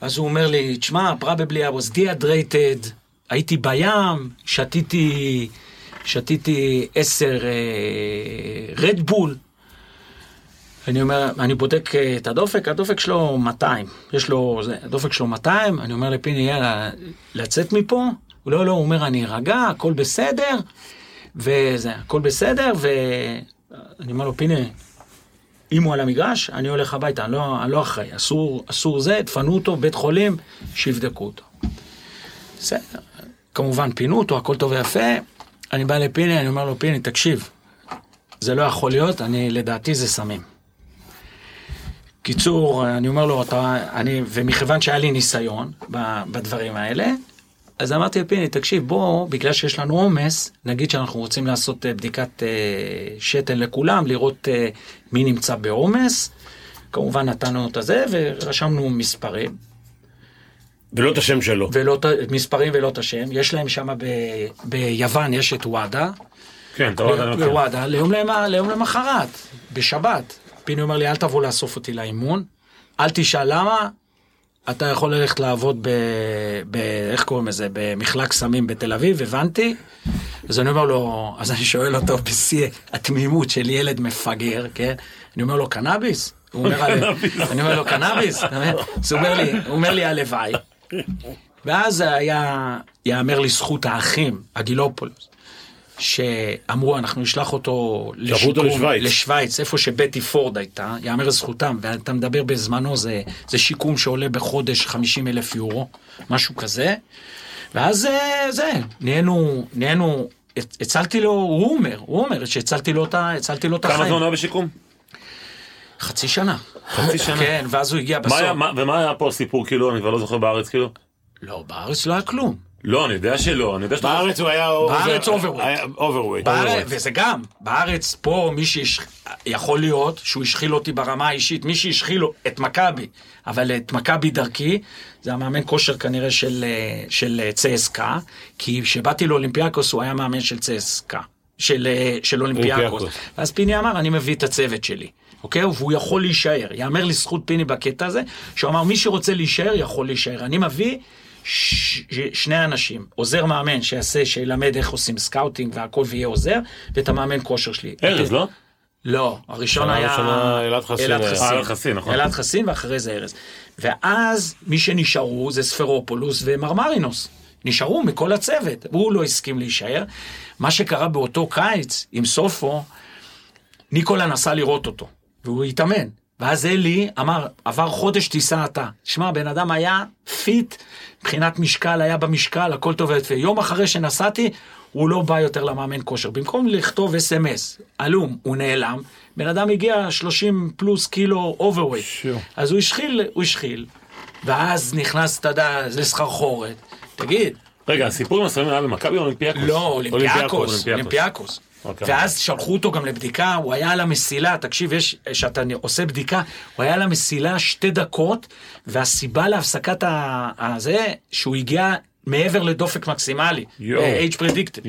אז הוא אומר לי, תשמע, probably I was dehydrated, הייתי בים, שתיתי שתיתי עשר רדבול. אני אומר, אני בודק אה, את הדופק, הדופק שלו 200, יש לו, זה, הדופק שלו 200, אני אומר לפיני, יאללה, לצאת מפה? הוא לא, לא, הוא אומר, אני ארגע, הכל בסדר, וזה, הכל בסדר, ואני אומר לו, פיני, אם הוא על המגרש, אני הולך הביתה, אני לא, אני לא אחראי, אסור, אסור זה, תפנו אותו, בית חולים, שיבדקו אותו. בסדר, כמובן פינו אותו, הכל טוב ויפה, אני בא לפיני, אני אומר לו, פיני, תקשיב, זה לא יכול להיות, אני, לדעתי זה סמים. קיצור, אני אומר לו, אתה, אני, ומכיוון שהיה לי ניסיון בדברים האלה, אז אמרתי לפיני, תקשיב, בוא, בגלל שיש לנו עומס, נגיד שאנחנו רוצים לעשות אה, בדיקת אה, שתן לכולם, לראות אה, מי נמצא בעומס. כמובן נתנו את הזה ורשמנו מספרים. ולא את השם שלו. ולא את מספרים ולא את השם. יש להם שם ב, ביוון, יש את וואדה. כן, אתה רואה, בוואדה, ליום, ליום למחרת, בשבת. פיני אומר לי, אל תבוא לאסוף אותי לאימון, אל תשאל למה, אתה יכול ללכת לעבוד ב... ב... איך קוראים לזה? במחלק סמים בתל אביב, הבנתי. אז אני אומר לו, אז אני שואל אותו בשיא התמימות של ילד מפגר, כן? אני אומר לו, קנאביס? הוא אומר, אני אומר לו, קנאביס? אז הוא אומר לי, הוא אומר לי, הלוואי. ואז היה, יאמר לזכות האחים, הגילופולוס. שאמרו אנחנו נשלח אותו לשיקום, לשוויץ. לשוויץ, איפה שבטי פורד הייתה, יאמר לזכותם, ואתה מדבר בזמנו, זה, זה שיקום שעולה בחודש 50 אלף יורו, משהו כזה, ואז אה, זה, נהיינו, נהיינו, הצלתי לו, הוא אומר, הוא אומר שהצלתי לו את החיים. כמה זמן היה בשיקום? חצי שנה. חצי שנה? כן, ואז הוא הגיע בסוף. מה, ומה היה פה הסיפור כאילו, אני כבר לא זוכר בארץ כאילו? לא, בארץ לא היה כלום. לא, אני יודע שלא, אני יודע שאתה... בארץ הוא היה... בארץ overweight. overweight. וזה גם, בארץ פה מי שיכול להיות שהוא השחיל אותי ברמה האישית, מי שהשחיל את מכבי, אבל את מכבי דרכי, זה המאמן כושר כנראה של, של צסקה, כי כשבאתי לאולימפיאקוס הוא היה מאמן של צסקה, של, של אולימפיאקוס. ואז פיני אמר, אני מביא את הצוות שלי. אוקיי? והוא יכול להישאר. יאמר לזכות פיני בקטע הזה, שהוא אמר, מי שרוצה להישאר, יכול להישאר. אני מביא ש... שני אנשים, עוזר מאמן שיעשה, שילמד איך עושים scouting והכל ויהיה עוזר, ואת המאמן כושר שלי. ארז, לא? לא, הראשון היה... אלעד חסין. אלעד חסין, נכון. אלעד חסין ואחרי זה ארז. ואז מי שנשארו זה ספרופולוס ומרמרינוס. נשארו מכל הצוות, והוא לא הסכים להישאר. מה שקרה באותו קיץ עם סופו, ניקולה נסע לראות אותו, והוא התאמן. ואז אלי אמר, עבר חודש תיסע אתה. שמע, בן אדם היה fit, מבחינת משקל, היה במשקל, הכל טוב ויפה. יום אחרי שנסעתי, הוא לא בא יותר למאמן כושר. במקום לכתוב אס.אם.אס, עלום, הוא נעלם, בן אדם הגיע 30 פלוס קילו overweight. אז הוא השחיל, הוא השחיל, ואז נכנס, אתה יודע, לסחרחורת. תגיד. רגע, הסיפור עם הסמים היה במכבי או אולימפיאקוס? לא, אולימפיאקוס, אולימפיאקוס. Okay. אוקיי. ואז שלחו אותו גם לבדיקה, הוא היה על המסילה, תקשיב, יש, כשאתה עושה בדיקה, הוא היה על המסילה שתי דקות, והסיבה להפסקת הזה, שהוא הגיע מעבר לדופק מקסימלי, age predicted.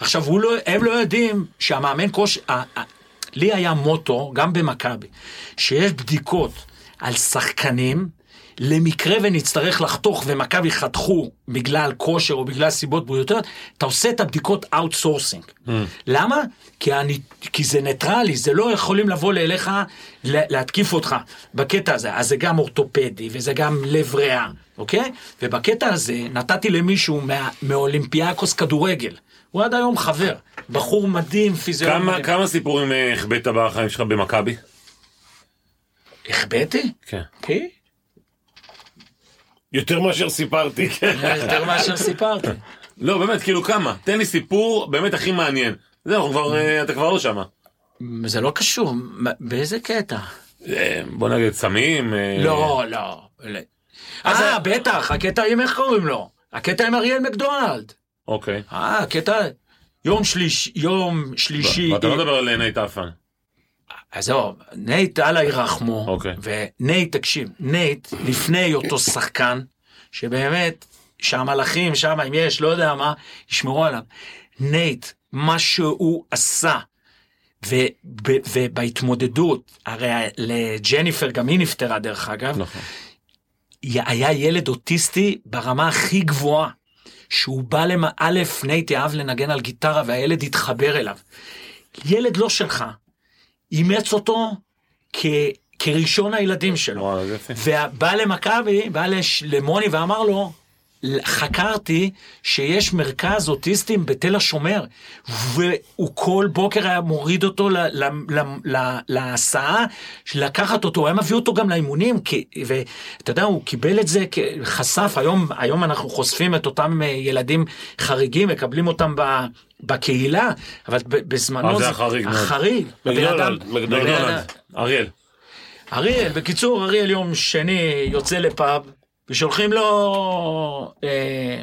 עכשיו, לא, הם לא יודעים שהמאמן כושר, לי היה מוטו, גם במכבי, שיש בדיקות על שחקנים, למקרה ונצטרך לחתוך ומכבי חתכו בגלל כושר או בגלל סיבות בריאותיות, אתה עושה את הבדיקות outsourcing. Mm. למה? כי, אני, כי זה ניטרלי, זה לא יכולים לבוא אליך להתקיף אותך בקטע הזה. אז זה גם אורתופדי וזה גם לב ריאה, אוקיי? ובקטע הזה נתתי למישהו מה, מאולימפיאקוס כדורגל. הוא עד היום חבר, בחור מדהים, פיזיולוג. כמה, כמה סיפורים אה, החבאת בחיים שלך במכבי? החבאתי? כן. כן? יותר מאשר סיפרתי. יותר מאשר סיפרתי. לא, באמת, כאילו כמה? תן לי סיפור באמת הכי מעניין. זהו, כבר, אה, אתה כבר לא שמה. זה לא קשור, באיזה קטע? אה, בוא נגיד סמים. אה, לא, לא. אה, בטח, הקטע עם איך קוראים לו? הקטע עם אריאל מקדונלד. אוקיי. אה, הקטע... יום שלישי, יום שלישי... ואתה לא מדבר על נייט אפן. עזוב, נייט אללה ירחמו, okay. אוקיי. ונייט, תקשיב, נייט, לפני אותו שחקן, שבאמת, שהמלאכים שם, אם יש, לא יודע מה, ישמרו עליו. נייט, מה שהוא עשה, וב, ובהתמודדות, הרי לג'ניפר, גם היא נפטרה דרך אגב, נכון. היה ילד אוטיסטי ברמה הכי גבוהה. שהוא בא למ... א', נייטי אהב לנגן על גיטרה והילד התחבר אליו. ילד לא שלך, אימץ אותו כ... כראשון הילדים שלו. יפה. ובא למכבי, בא לש... למוני ואמר לו, חקרתי שיש מרכז אוטיסטים בתל השומר, והוא כל בוקר היה מוריד אותו להסעה, לקחת אותו, הוא היה מביא אותו גם לאימונים, ואתה יודע, הוא קיבל את זה, חשף, היום, היום אנחנו חושפים את אותם אה, ילדים חריגים, מקבלים אותם ב... בקהילה, אבל בזמנו אה, זה החריג. החריג. מקדונלד, מקדונלד. אריאל. אריאל, בקיצור, אריאל יום שני יוצא לפאב, ושולחים לו, אה,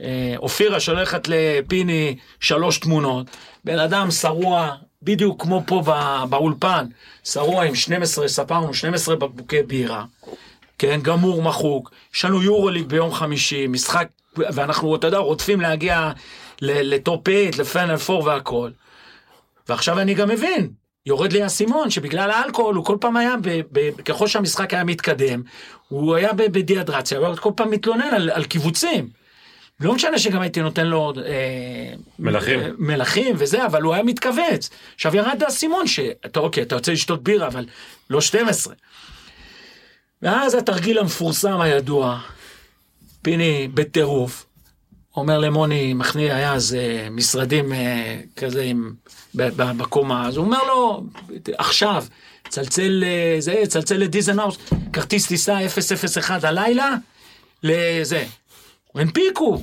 אה, אופירה שולחת לפיני שלוש תמונות, בן אדם שרוע, בדיוק כמו פה בא, באולפן, שרוע עם 12, ספרנו 12 בקבוקי בירה, כן, גמור מחוק, יש לנו יורוליג ביום חמישי, משחק, ואנחנו, אתה יודע, רודפים להגיע לטופ 8, לפאנל 4 והכל. ועכשיו אני גם מבין, יורד לי האסימון שבגלל האלכוהול הוא כל פעם היה, ב, ב, ככל שהמשחק היה מתקדם, הוא היה ב- בדיהדרציה, הוא כל פעם מתלונן על, על קיבוצים. לא משנה שגם הייתי נותן לו אה, מלחים. אה, מלחים וזה, אבל הוא היה מתכווץ. עכשיו ירד האסימון שאתה אוקיי, אתה רוצה לשתות בירה, אבל לא 12. ואז התרגיל המפורסם הידוע, פיני בטירוף, אומר למוני, מכניע, היה אז אה, משרדים אה, כזה עם, בקומה, אז הוא אומר לו, עכשיו, צלצל, אה, זה, צלצל לדיזנהאוס, כרטיס טיסה 001 הלילה, לזה. הנפיקו.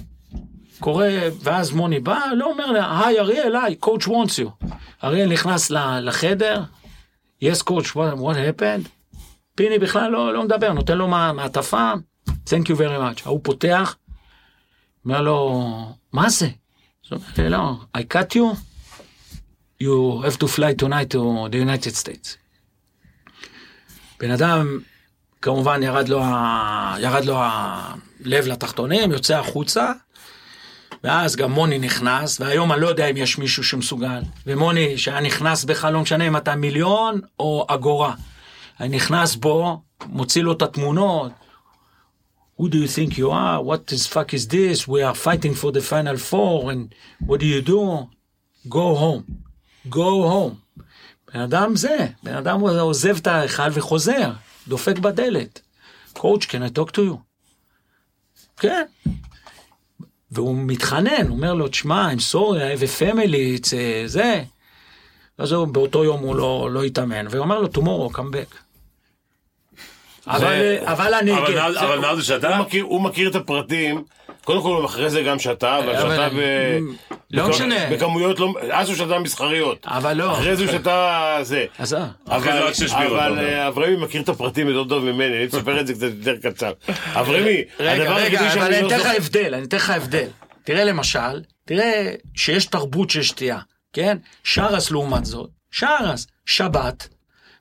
קורא, ואז מוני בא, לא אומר לה, היי אריאל, היי, coach wants you. אריאל נכנס לחדר, yes coach, what, what? פיני בכלל לא, לא מדבר, נותן לו מעטפה, thank you very much. ההוא פותח, אומר לו, מה זה? אז הוא אומר לא, I cut you, you have to fly tonight to the United States. בן אדם, כמובן ירד לו, ה... ירד לו הלב לתחתונים, יוצא החוצה, ואז גם מוני נכנס, והיום אני לא יודע אם יש מישהו שמסוגל. ומוני, שהיה נכנס בך, לא משנה אם אתה מיליון או אגורה. אני נכנס בו, מוציא לו את התמונות, Who do you think you are? What the fuck is this? We are fighting for the final four, and what do you do? Go home. Go home. בן אדם זה, בן אדם עוזב את ההיכל וחוזר, דופק בדלת. Coach, can I talk to you? כן. והוא מתחנן, הוא אומר לו, תשמע, I'm sorry, I have a family, it's a- זה. אז הוא, באותו יום הוא לא, לא התאמן, והוא אומר לו, tomorrow, come back. אבל, אבל אני... אבל כן, הוא שתה? הוא מכיר- הוא מכיר את הפרטים, קודם כל הוא אחרי זה גם שתה, אבל אבל- שתה ב... לא משנה. בכמויות לא... אז הוא שתה מסחריות. אבל לא. אחרי זה הוא שתה זה. אז אה. אבל. אה, אברמי מכיר את הפרטים יותר טוב ממני, אני אספר את זה קצת יותר קצר. אברמי, רגע, הדבר רגע, היחידי אבל שאני אני לא אתן לך. הבדל, אני אתן לך הבדל. תראה למשל, תראה שיש תרבות של שתייה, כן? שרס לעומת זאת, שרס, שבת,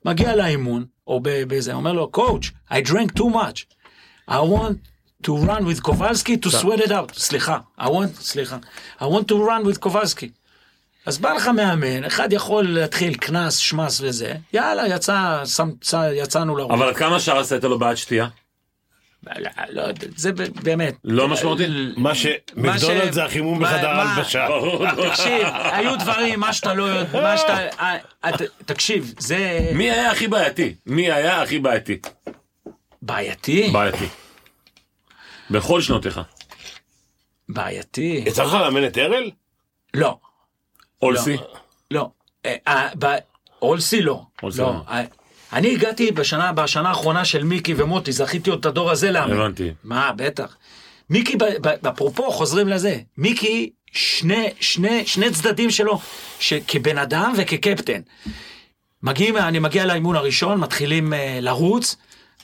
מגיע לאימון, או ב- בזה, אומר לו, coach, I drank too much. I want to run with קובלסקי to sweat it out. סליחה, I want, סליחה, I want to run with קובלסקי. אז בא לך מאמן, אחד יכול להתחיל קנס, שמס וזה, יאללה, יצא, שם, יצאנו לרוב. אבל עד כמה שעה עשית לו בעד שתייה? לא, לא, זה באמת. לא משמעותי? מה שמקדונלד זה החימום בחדר הלבשה. תקשיב, היו דברים, מה שאתה לא יודע, מה שאתה... אה, אה, תקשיב, זה מי היה הכי בעייתי? מי היה הכי בעייתי? בעייתי, בעייתי. בכל שנותיך. בעייתי. יצא לך לאמן את ארל? לא, אולסי? לא. אה, אה, ב- אולסי לא. אולסי לא. אני הגעתי בשנה, בשנה האחרונה של מיקי ומוטי, זכיתי עוד את הדור הזה לאמן. הבנתי. מה, בטח. מיקי, אפרופו, חוזרים לזה. מיקי, שני, שני, שני צדדים שלו, כבן אדם וכקפטן. מגיעים, אני מגיע לאימון הראשון, מתחילים uh, לרוץ,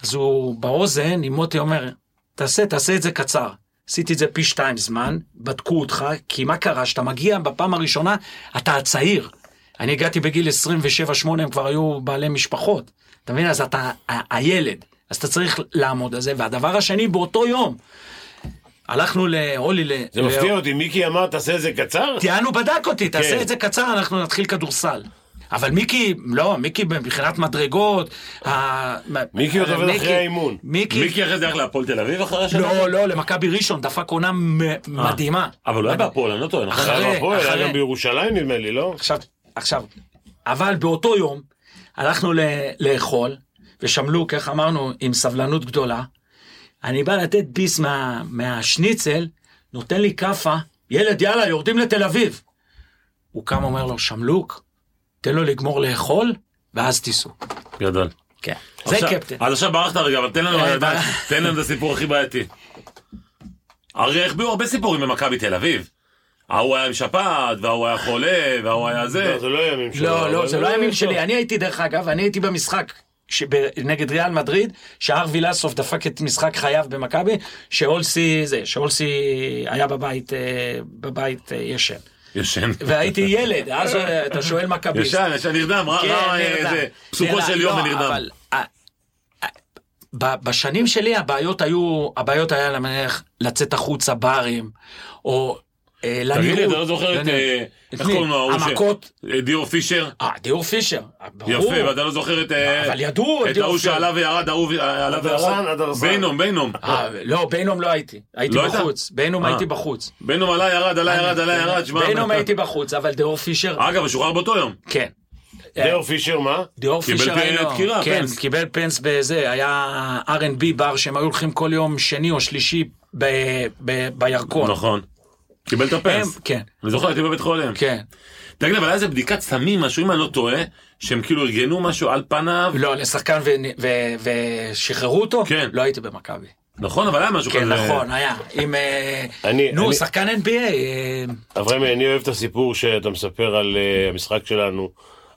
אז הוא באוזן, עם מוטי אומר, תעשה, תעשה את זה קצר. עשיתי את זה פי שתיים זמן, בדקו אותך, כי מה קרה? שאתה מגיע בפעם הראשונה, אתה הצעיר. אני הגעתי בגיל 27-8, הם כבר היו בעלי משפחות. אתה מבין? אז אתה הילד. אז אתה צריך לעמוד על זה. והדבר השני, באותו יום, הלכנו להולי... ל- זה מפתיע אותי, מיקי אמר תעשה את זה קצר? תיאנו בדק אותי, תעשה כן. את זה קצר, אנחנו נתחיל כדורסל. אבל מיקי, לא, מיקי מבחינת מדרגות, מיקי עוד עובד מיקי- אחרי האימון. מיקי, מיקי אחרי זה הלך להפועל תל אביב אחרי השנה? לא, לא, למכבי ראשון, דפק עונה מ- מדהימה. אבל הוא היה בהפועל, אני לא טועה, נכון? אחרי- היה בהפועל, היה אחרי- גם בירושלים נדמה לי, לא? עכשיו, עכשיו, אבל באותו יום הלכנו ל- לאכול, ושמלוק, איך אמרנו, עם סבלנות גדולה. אני בא לתת ביס מה, מהשניצל, נותן לי כאפה, ילד, יאללה, יורדים לתל אביב. הוא קם, אומר לו, שמלוק, תן לו לגמור לאכול, ואז תיסעו. גדול. כן. זה קפטן. אז עכשיו ברחת רגע, אבל תן לנו, תן לנו את הסיפור הכי בעייתי. הרי החביאו הרבה סיפורים במכבי תל אביב. ההוא היה עם שפעת, וההוא היה חולה, וההוא היה זה. לא, זה לא ימים שלו. לא, לא, אבל זה לא הימים. שלי. אני הייתי, דרך אגב, אני הייתי במשחק נגד ריאל מדריד, שהר וילסוף דפק את משחק חייו במכבי, שאולסי, זה, שאולסי היה בבית, אה, בבית אה, ישן. ישן. והייתי ילד, אז אה, אתה שואל מכביסט. ישן, ישן, נרדם, רע, כן, רע, נרדם. זה, פסוקו. של יום לא, ונרדם. אבל, ב- בשנים שלי הבעיות היו, הבעיות היה למניח לצאת החוצה ברים, או. תגיד לי, אתה לא זוכר את. אה, את איך? קוראים לו, ההוא ש- המכות. אה, דיור פישר? אה, דיור פישר. אה, ברור. יפה, ואתה לא זוכר את... אה, אבל ידעו, את דיור ההוא פישר. שעלה וירד, ההוא אה, עלה וירד. בינום, בינום. אה, לא, בינום לא הייתי, הייתי לא? בחוץ, בינום אה. הייתי בחוץ. בינום עלה, ירד, עלה, ירד, עלה, ירד. בינום הייתי בחוץ, אבל דיאור פישר, אגב, הוא שוחרר באותו יום. כן. דאו פישר מה? דיאור פישר פ- היינו, דקירה, כן, פנס. קיבל פנס בזה, היה R&B בר שהם היו הולכים כל יום שני או שלישי ב- ב- בירקון. נכון. קיבל את הם, הפנס. כן, אני זוכר, הייתי בבית חולים. כן. תגיד, אבל היה איזה בדיקת סמים, משהו, אם אני לא טועה, שהם כאילו ארגנו משהו על פניו. לא, לשחקן ו- ו- ושחררו אותו? כן. לא הייתי במכבי. נכון, אבל היה משהו כזה. כן, נכון, היה. עם... אה, אני- נו, אני- שחקן NBA. אה, אברהם, אני אוהב את הסיפור שאתה מספר על אה, המשחק שלנו,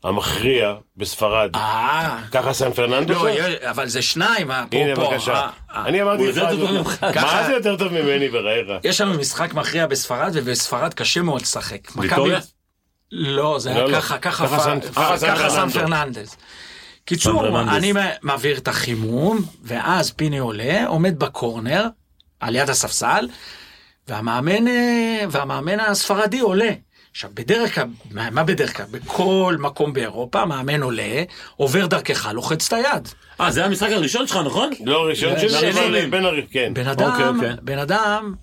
המכריע בספרד. אה, ככה סן פרננדו? לא, אבל זה שניים, הנה אפרופו. בבקשה. אה, אה. אני אמרתי הוא לך, יותר טוב זאת- ממך. מה ככה- זה יותר טוב ממני בחייך? יש לנו משחק מכריע בספרד, ובספרד קשה מאוד לשחק. ויטוריה? לא, זה לא, היה לא. ככה, ככה ככה סן- פ- ככה סן ככה סן פרננדו. פרננדס. קיצור. אני מ- מעביר את החימום, ואז פיני עולה, עומד בקורנר, על יד הספסל, והמאמן, אה, והמאמן הספרדי עולה. עכשיו, בדרך כלל, מה מה בדרך כלל? בכל מקום באירופה, המאמן עולה, עובר דרכך, לוחץ את היד. אה, זה המשחק הראשון שלך, נכון? לא, ראשון שני. שלי. אבל בן ארי, כן. בן אוקיי, אדם, אוקיי. בן אדם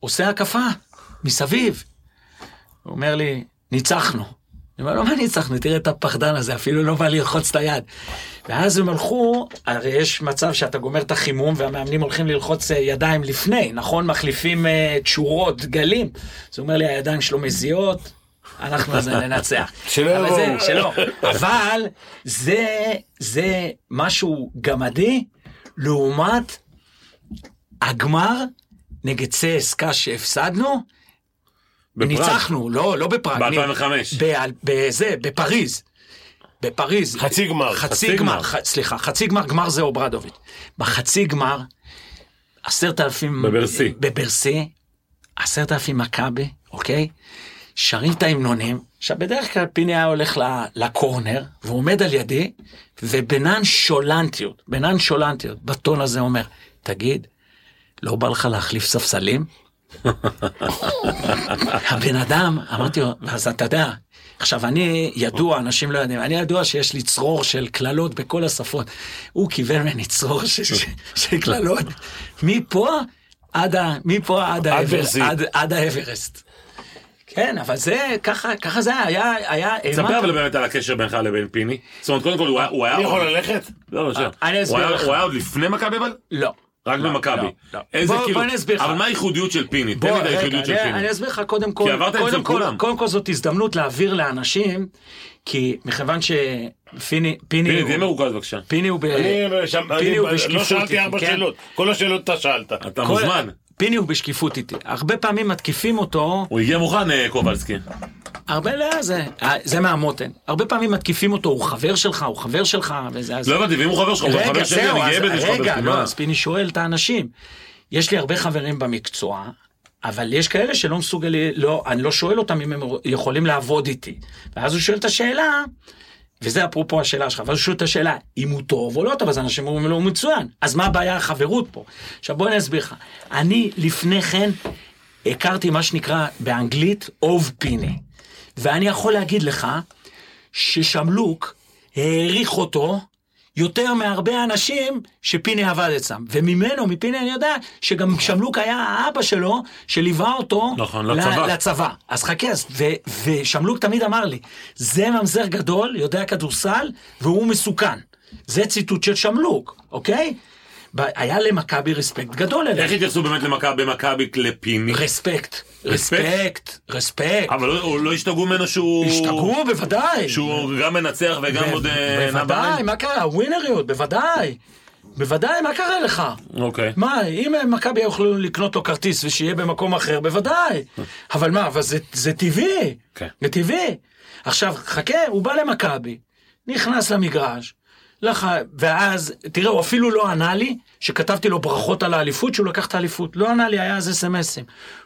עושה הקפה מסביב. הוא אומר לי, ניצחנו. אני אומר לו, מה ניצחנו? תראה את הפחדן הזה, אפילו לא בא ללחוץ את היד. ואז הם הלכו, הרי יש מצב שאתה גומר את החימום והמאמנים הולכים ללחוץ אה, ידיים לפני, נכון? מחליפים אה, תשורות, גלים. אז הוא אומר לי, הידיים שלו מזיעות, אנחנו אז ננצח. שלא אבל זה-. שלא. אבל זה, זה משהו גמדי לעומת הגמר נגד צסקה שהפסדנו, בפראג. ניצחנו, לא, לא בפראג. ב-2005. ב- בזה, בפריז. בפריז. חצי גמר. חצי חצי גמר, סליחה, חצי גמר, גמר זה אוברדוביץ'. בחצי גמר, עשרת אלפים... בברסי. בברסי, עשרת אלפים מכבי, אוקיי? שרים את ההמנונים. עכשיו, בדרך כלל פיני היה הולך ל corner, והוא עומד על ידי, ובנונשלנטיות, בנונשלנטיות, בטון הזה אומר, תגיד, לא בא לך להחליף ספסלים? הבן אדם, אמרתי לו, אז אתה יודע, עכשיו אני ידוע, אנשים לא יודעים, אני ידוע שיש לי צרור של קללות בכל השפות. הוא קיבל ממני צרור של- קללות, מפה עד ה- מפה עד האבר- ברסי. עד- עד האברסט. כן, אבל זה, ככה, ככה זה היה, היה, היה, ספר אבל באמת על הקשר בינך לבין פיני. זאת אומרת, קודם כל הוא היה... אני יכול ללכת? לא, לא. הוא היה עוד לפני מכבי אבל? לא. רק לא, במכבי. לא, לא. איזה בוא- כאילו... בוא אני אסביר לך. אבל מה הייחודיות של פיני? תן בוא, לי את הייחודיות של פיני. אני אסביר לך קודם כל, כי עברת קודם אצל כל, כולם. קודם כל זאת הזדמנות להעביר לאנשים, כי מכיוון שפיני, פיני, פיני, הוא- תהיה מרוכז בבקשה. פיני הוא ב... אני פיני אני הוא לא בשקיפות שאלתי איתי, ארבע כן? שאלות. כל השאלות אתה שאלת. אתה כל- מוזמן. פיני הוא בשקיפות איתי. הרבה פעמים מתקיפים אותו, הוא הגיע מוכן, אה, קובלסקי. הרבה לא, זה, זה מהמותן. הרבה פעמים מתקיפים אותו, הוא חבר שלך, הוא חבר שלך, וזה... אז- לא הבנתי, ואם הוא חבר שלך, הוא חבר שלי, אני גאה בזה שיש רגע. לא? אז פיני שואל את האנשים. יש לי הרבה חברים במקצוע, אבל יש כאלה שלא מסוגלים, לא, אני לא שואל אותם אם הם יכולים לעבוד איתי. ואז הוא שואל את השאלה, וזה אפרופו השאלה שלך, ואז שואל את השאלה, אם הוא טוב או לא טוב, אז אנשים אומרים לו, הוא מצוין. אז מה הבעיה החברות פה? עכשיו בוא אני אסביר לך. אני לפני כן הכרתי מה שנקרא באנגלית אוב פיני. ואני יכול להגיד לך, ששמלוק העריך אותו יותר מהרבה אנשים שפיני עבד אצלם. וממנו, מפיני אני יודע, שגם שמלוק היה האבא שלו, שליווה אותו נכון, לצבא. לצבא. אז חכה, ו- ושמלוק תמיד אמר לי, זה ממזר גדול, יודע כדורסל, והוא מסוכן. זה ציטוט של שמלוק, אוקיי? היה למכבי רספקט גדול איך אליהם. התייחסו באמת למכבי לפיני? רספקט, רספקט? רספקט. אבל לא- לא השתגעו ממנו שהוא... השתגעו, בוודאי. שהוא גם מנצח וגם עוד אה, בוודאי? מה קרה? ווינריות, בוודאי. בוודאי, מה קרה לך? אוקיי. מה, אם מכבי יכולים לקנות לו כרטיס ושיהיה במקום אחר, בוודאי. אבל מה, אבל זה, זה טבעי. כן. זה טבעי. עכשיו, חכה, הוא בא למכבי, נכנס למגרש, לח... ואז, תראה, הוא אפילו לא ענה לי, שכתבתי לו ברכות על האליפות, שהוא לקח את האליפות. לא ענה לי, היה אז אסמסים.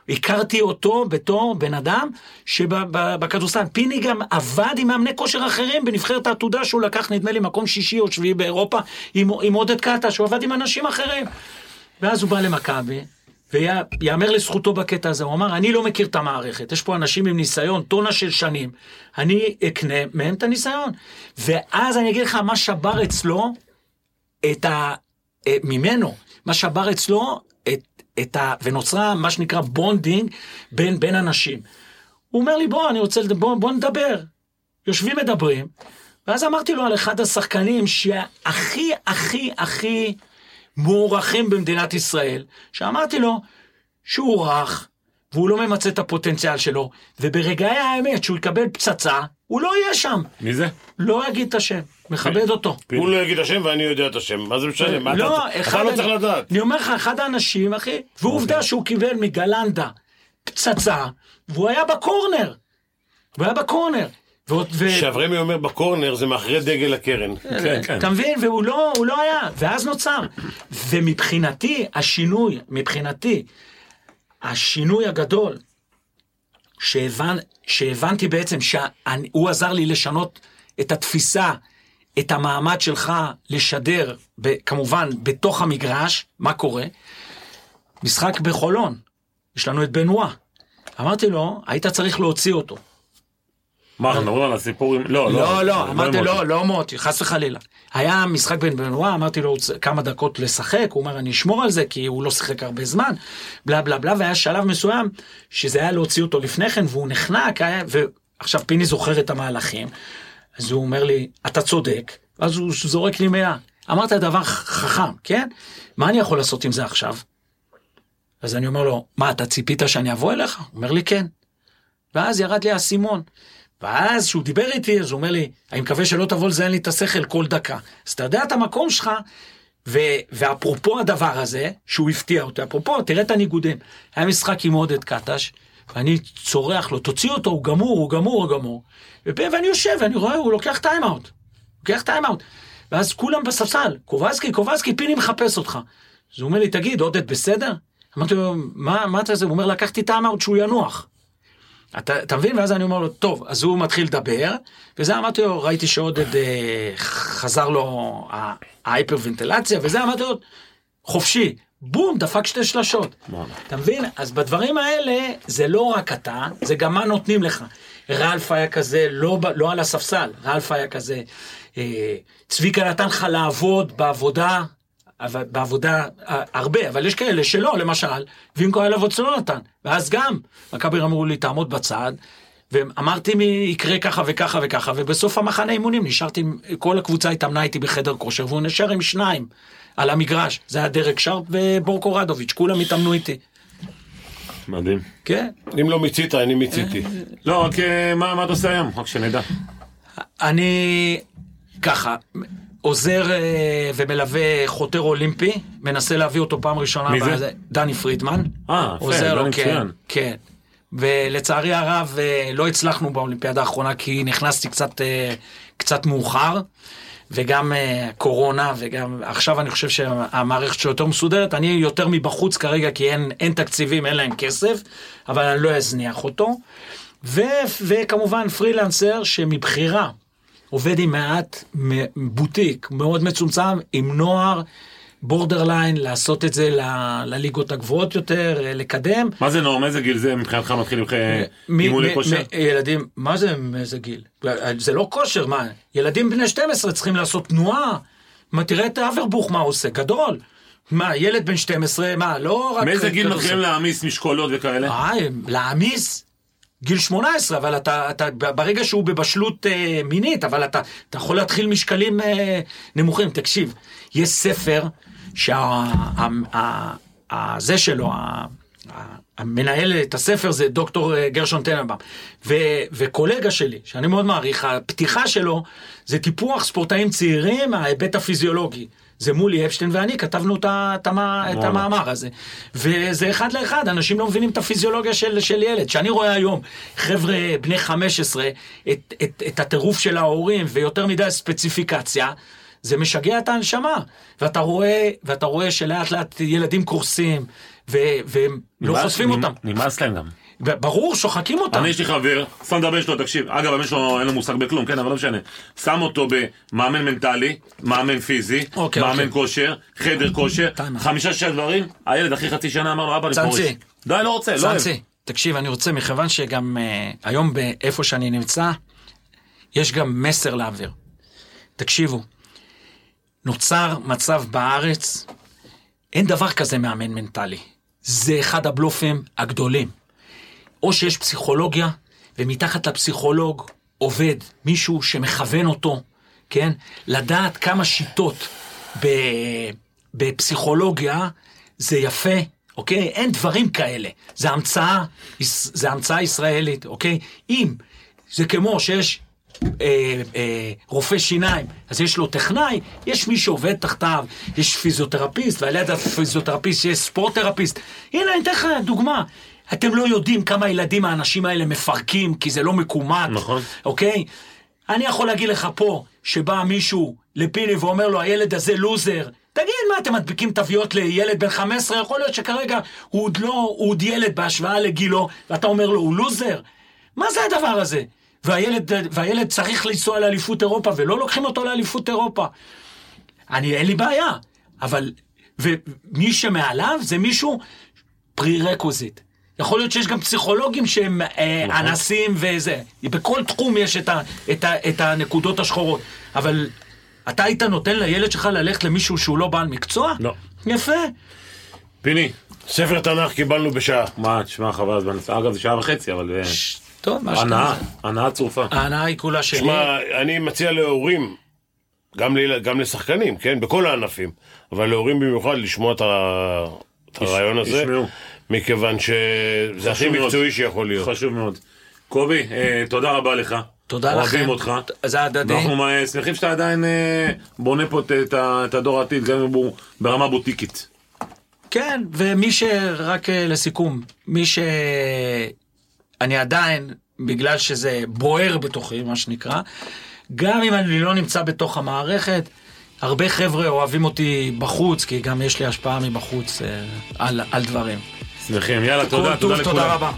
הכרתי אותו בתור בן אדם שבכדורסל, פיני גם עבד עם מאמני כושר אחרים בנבחרת העתודה שהוא לקח, נדמה לי, מקום שישי או שביעי באירופה, עם, עם עודד קטש, הוא עבד עם אנשים אחרים. ואז הוא בא למכבי, ויאמר לזכותו בקטע הזה, הוא אמר, אני לא מכיר את המערכת, יש פה אנשים עם ניסיון, טונה של שנים, אני אקנה מהם את הניסיון. ואז אני אגיד לך, מה שבר אצלו, את ה... אה, ממנו, מה שבר אצלו, את, את ה... ונוצרה מה שנקרא bonding בין, בין אנשים. הוא אומר לי, בוא, אני רוצה, בוא, בוא נדבר. יושבים מדברים, ואז אמרתי לו על אחד השחקנים שהכי, הכי, הכי מוערכים במדינת ישראל, שאמרתי לו שהוא רך, והוא לא ממצה את הפוטנציאל שלו, וברגעי האמת שהוא יקבל פצצה, הוא לא יהיה שם. מי זה? לא אגיד את השם, מכבד אותו. הוא לא יגיד השם ואני יודע את השם, מה זה משנה? מה לא, אתה- לא צריך לדעת. אני אומר לך, אחד האנשים, אחי, ועובדה שהוא קיבל מגלנדה פצצה, והוא היה בקורנר. הוא היה בקורנר. ו- כשאברמי אומר בקורנר זה מאחורי דגל הקרן. כן, כן. אתה מבין? והוא לא, לא היה, ואז נוצר. ומבחינתי, השינוי, מבחינתי, השינוי הגדול, שהבנ, שהבנתי בעצם שהוא עזר לי לשנות את התפיסה, את המעמד שלך לשדר, ב, כמובן, בתוך המגרש, מה קורה? משחק בחולון, יש לנו את בנואה. אמרתי לו, היית צריך להוציא אותו. מה, אנחנו מדברים על הסיפור עם... לא, לא, לא, אמרתי מוטי. לא, לא מוטי, חס וחלילה. היה משחק בין בנואה, אמרתי לו כמה דקות לשחק, הוא אומר אני אשמור על זה כי הוא לא שיחק הרבה זמן, בלה בלה בלה, והיה שלב מסוים שזה היה להוציא אותו לפני כן והוא נחנק, ועכשיו פיני זוכר את המהלכים, אז הוא אומר לי, אתה צודק, אז הוא זורק לי מילה. אמרת דבר חכם, כן? מה אני יכול לעשות עם זה עכשיו? אז אני אומר לו, מה, אתה ציפית שאני אבוא אליך? הוא אומר לי, כן. ואז ירד לי האסימון. ואז כשהוא דיבר איתי, אז הוא אומר לי, אני מקווה שלא תבוא לזיין לי את השכל כל דקה. אז אתה יודע את המקום שלך, ו- ואפרופו הדבר הזה, שהוא הפתיע אותי, אפרופו, תראה את הניגודים. היה משחק עם עודד קטש, ואני צורח לו, תוציא אותו, הוא גמור, הוא גמור, הוא גמור. ו- ואני יושב, ואני רואה, הוא לוקח טיימאוט. לוקח טיימאוט. ואז כולם בספסל, קובלסקי, קובלסקי, פיני מחפש אותך. אז הוא אומר לי, תגיד, עודד בסדר? אמרתי לו, מה, מה אתה זה? הוא אומר, לקחתי טיימאוט שהוא ינוח. אתה, אתה מבין? ואז אני אומר לו, טוב, אז הוא מתחיל לדבר, וזה אמרתי לו, ראיתי שעודד אה, חזר לו ההיפרוונטילציה, וזה אמרתי לו, חופשי, בום, דפק שתי שלשות. אתה מבין? אז בדברים האלה, זה לא רק אתה, זה גם מה נותנים לך. רלף היה כזה, לא, לא על הספסל, רלף היה כזה, אה, צביקה נתן לך לעבוד בעבודה, אבל בעבודה אה, הרבה, אבל יש כאלה שלא, למשל, וינקו היה לבוץ לא נתן, ואז גם, מכבי אמרו לי, תעמוד בצד, ואמרתי מי יקרה ככה וככה וככה, ובסוף המחנה אימונים נשארתי, כל הקבוצה התאמנה איתי בחדר כושר, והוא נשאר עם שניים על המגרש, זה היה דרק שרפ וברקו רדוביץ', כולם התאמנו איתי, מדהים. כן? אם לא מיצית, אני מיציתי. לא, רק אה, מה מה אתה עושה היום? רק שנדע. אני ככה, עוזר אה, ומלווה חותר אולימפי, מנסה להביא אותו פעם ראשונה. מי זה? דני פרידמן. אה, יפה, דני כן, מצוין. כן. ולצערי הרב אה, לא הצלחנו באולימפיאדה האחרונה כי נכנסתי קצת, אה, קצת מאוחר. וגם קורונה וגם עכשיו אני חושב שהמערכת שלו יותר מסודרת אני יותר מבחוץ כרגע כי אין, אין תקציבים אין להם כסף אבל אני לא אזניח אותו ו, וכמובן פרילנסר שמבחירה עובד עם מעט בוטיק מאוד מצומצם עם נוער בורדרליין, לעשות את זה ל- לליגות הגבוהות יותר, אה, לקדם. מה זה נורם? איזה גיל זה מבחינתך מתחיל עם מ- אימוני כושר? ילדים, מה זה מאיזה גיל? זה לא כושר, מה? ילדים בני 12 צריכים לעשות תנועה. מה, תראה את אברבוך מה הוא עושה, גדול. מה, ילד בן 12, מה, לא רק... מאיזה גיל. מתחילים להעמיס משקולות וכאלה? אה, להעמיס? גיל 18, אבל אתה, אתה ברגע שהוא בבשלות אה, מינית, אבל אתה, אתה יכול להתחיל משקלים אה, נמוכים. תקשיב, יש ספר שהזה שלו, ה- ה- המנהל את הספר זה דוקטור אה, גרשון טננבאום. וקולגה שלי, שאני מאוד מעריך, הפתיחה שלו זה טיפוח ספורטאים צעירים מההיבט הפיזיולוגי. זה מולי אפשטיין ואני כתבנו את, את, את המאמר הזה. וזה אחד לאחד, אנשים לא מבינים את הפיזיולוגיה של, של ילד. כשאני רואה היום חבר'ה בני 15, את, את, את הטירוף של ההורים ויותר מדי ספציפיקציה, זה משגע את הנשמה. ואתה רואה, ואתה רואה שלאט לאט ילדים קורסים, והם לא חושפים אותם. נמאס להם גם. ברור, שוחקים אותם. אני יש לי חבר, שם את הבן שלו, תקשיב, אגב הבן שלו אין לו מושג בכלום, כן, אבל לא משנה. שם אותו במאמן מנטלי, מאמן פיזי, אוקיי, מאמן אוקיי. כושר, חדר כושר, טענה. חמישה שישה דברים, הילד אחרי חצי שנה אמר לו, אבא אני פורש. צאנצי. די, לא רוצה, לא אוהב. סנסי, תקשיב, אני רוצה, מכיוון שגם uh, היום באיפה שאני נמצא, יש גם מסר להעביר. תקשיבו, נוצר מצב בארץ, אין דבר כזה מאמן מנטלי. זה אחד הבלופים הגדולים. או שיש פסיכולוגיה, ומתחת לפסיכולוג עובד מישהו שמכוון אותו, כן? לדעת כמה שיטות. בפסיכולוגיה זה יפה, אוקיי? אין דברים כאלה. זה המצאה, זה המצאה ישראלית, אוקיי? אם זה כמו שיש אה, אה, רופא שיניים, אז יש לו טכנאי, יש מי שעובד תחתיו, יש פיזיותרפיסט, ועל יד הפיזיותרפיסט יש ספורט-תרפיסט. הנה, אני אתן לך דוגמה. אתם לא יודעים כמה ילדים האנשים האלה מפרקים, כי זה לא מקומט, נכון. אוקיי? אני יכול להגיד לך פה, שבא מישהו לפיני ואומר לו, הילד הזה לוזר, תגיד, מה, אתם מדביקים תוויות לילד בן 15? יכול להיות שכרגע הוא עוד לא, הוא עוד ילד בהשוואה לגילו, ואתה אומר לו, הוא לוזר? מה זה הדבר הזה? והילד, והילד צריך לנסוע לאליפות אירופה, ולא לוקחים אותו לאליפות אירופה. אני, אין לי בעיה, אבל, ומי שמעליו זה מישהו פרי רקוזיט. יכול להיות שיש גם פסיכולוגים שהם אה, אנסים וזה. בכל תחום יש את, ה, את, ה, את הנקודות השחורות. אבל אתה היית נותן לילד שלך ללכת למישהו שהוא לא בעל מקצוע? לא. יפה. פיני, ספר תנ"ך קיבלנו בשעה. מה, תשמע, חבל הזמן, אגב זה שעה וחצי, אבל אה, טוב, מה שאתה... הנאה, הנאה צרופה. ההנאה היא כולה שלי. שמע, אני מציע להורים, גם, ליל... גם לשחקנים, כן? בכל הענפים, אבל להורים במיוחד לשמוע את, ה... את הרעיון הזה, ישמעו. מכיוון שזה הכי מאוד. מקצועי שיכול להיות. חשוב מאוד. קובי, אה, תודה רבה לך. תודה לכם. אוהבים אותך. זה הדדי. אנחנו אה, שמחים שאתה עדיין אה, בונה פה את- הדור העתיד, גם אם הוא ברמה בוטיקית. כן, ומי ש... רק אה, לסיכום, מי ש... אני עדיין, בגלל שזה בוער בתוכי, מה שנקרא, גם אם אני לא נמצא בתוך המערכת, הרבה חבר'ה אוהבים אותי בחוץ, כי גם יש לי השפעה מבחוץ אה, על, על דברים. שמחים, יאללה, תודה, תודה לכולם. תודה רבה.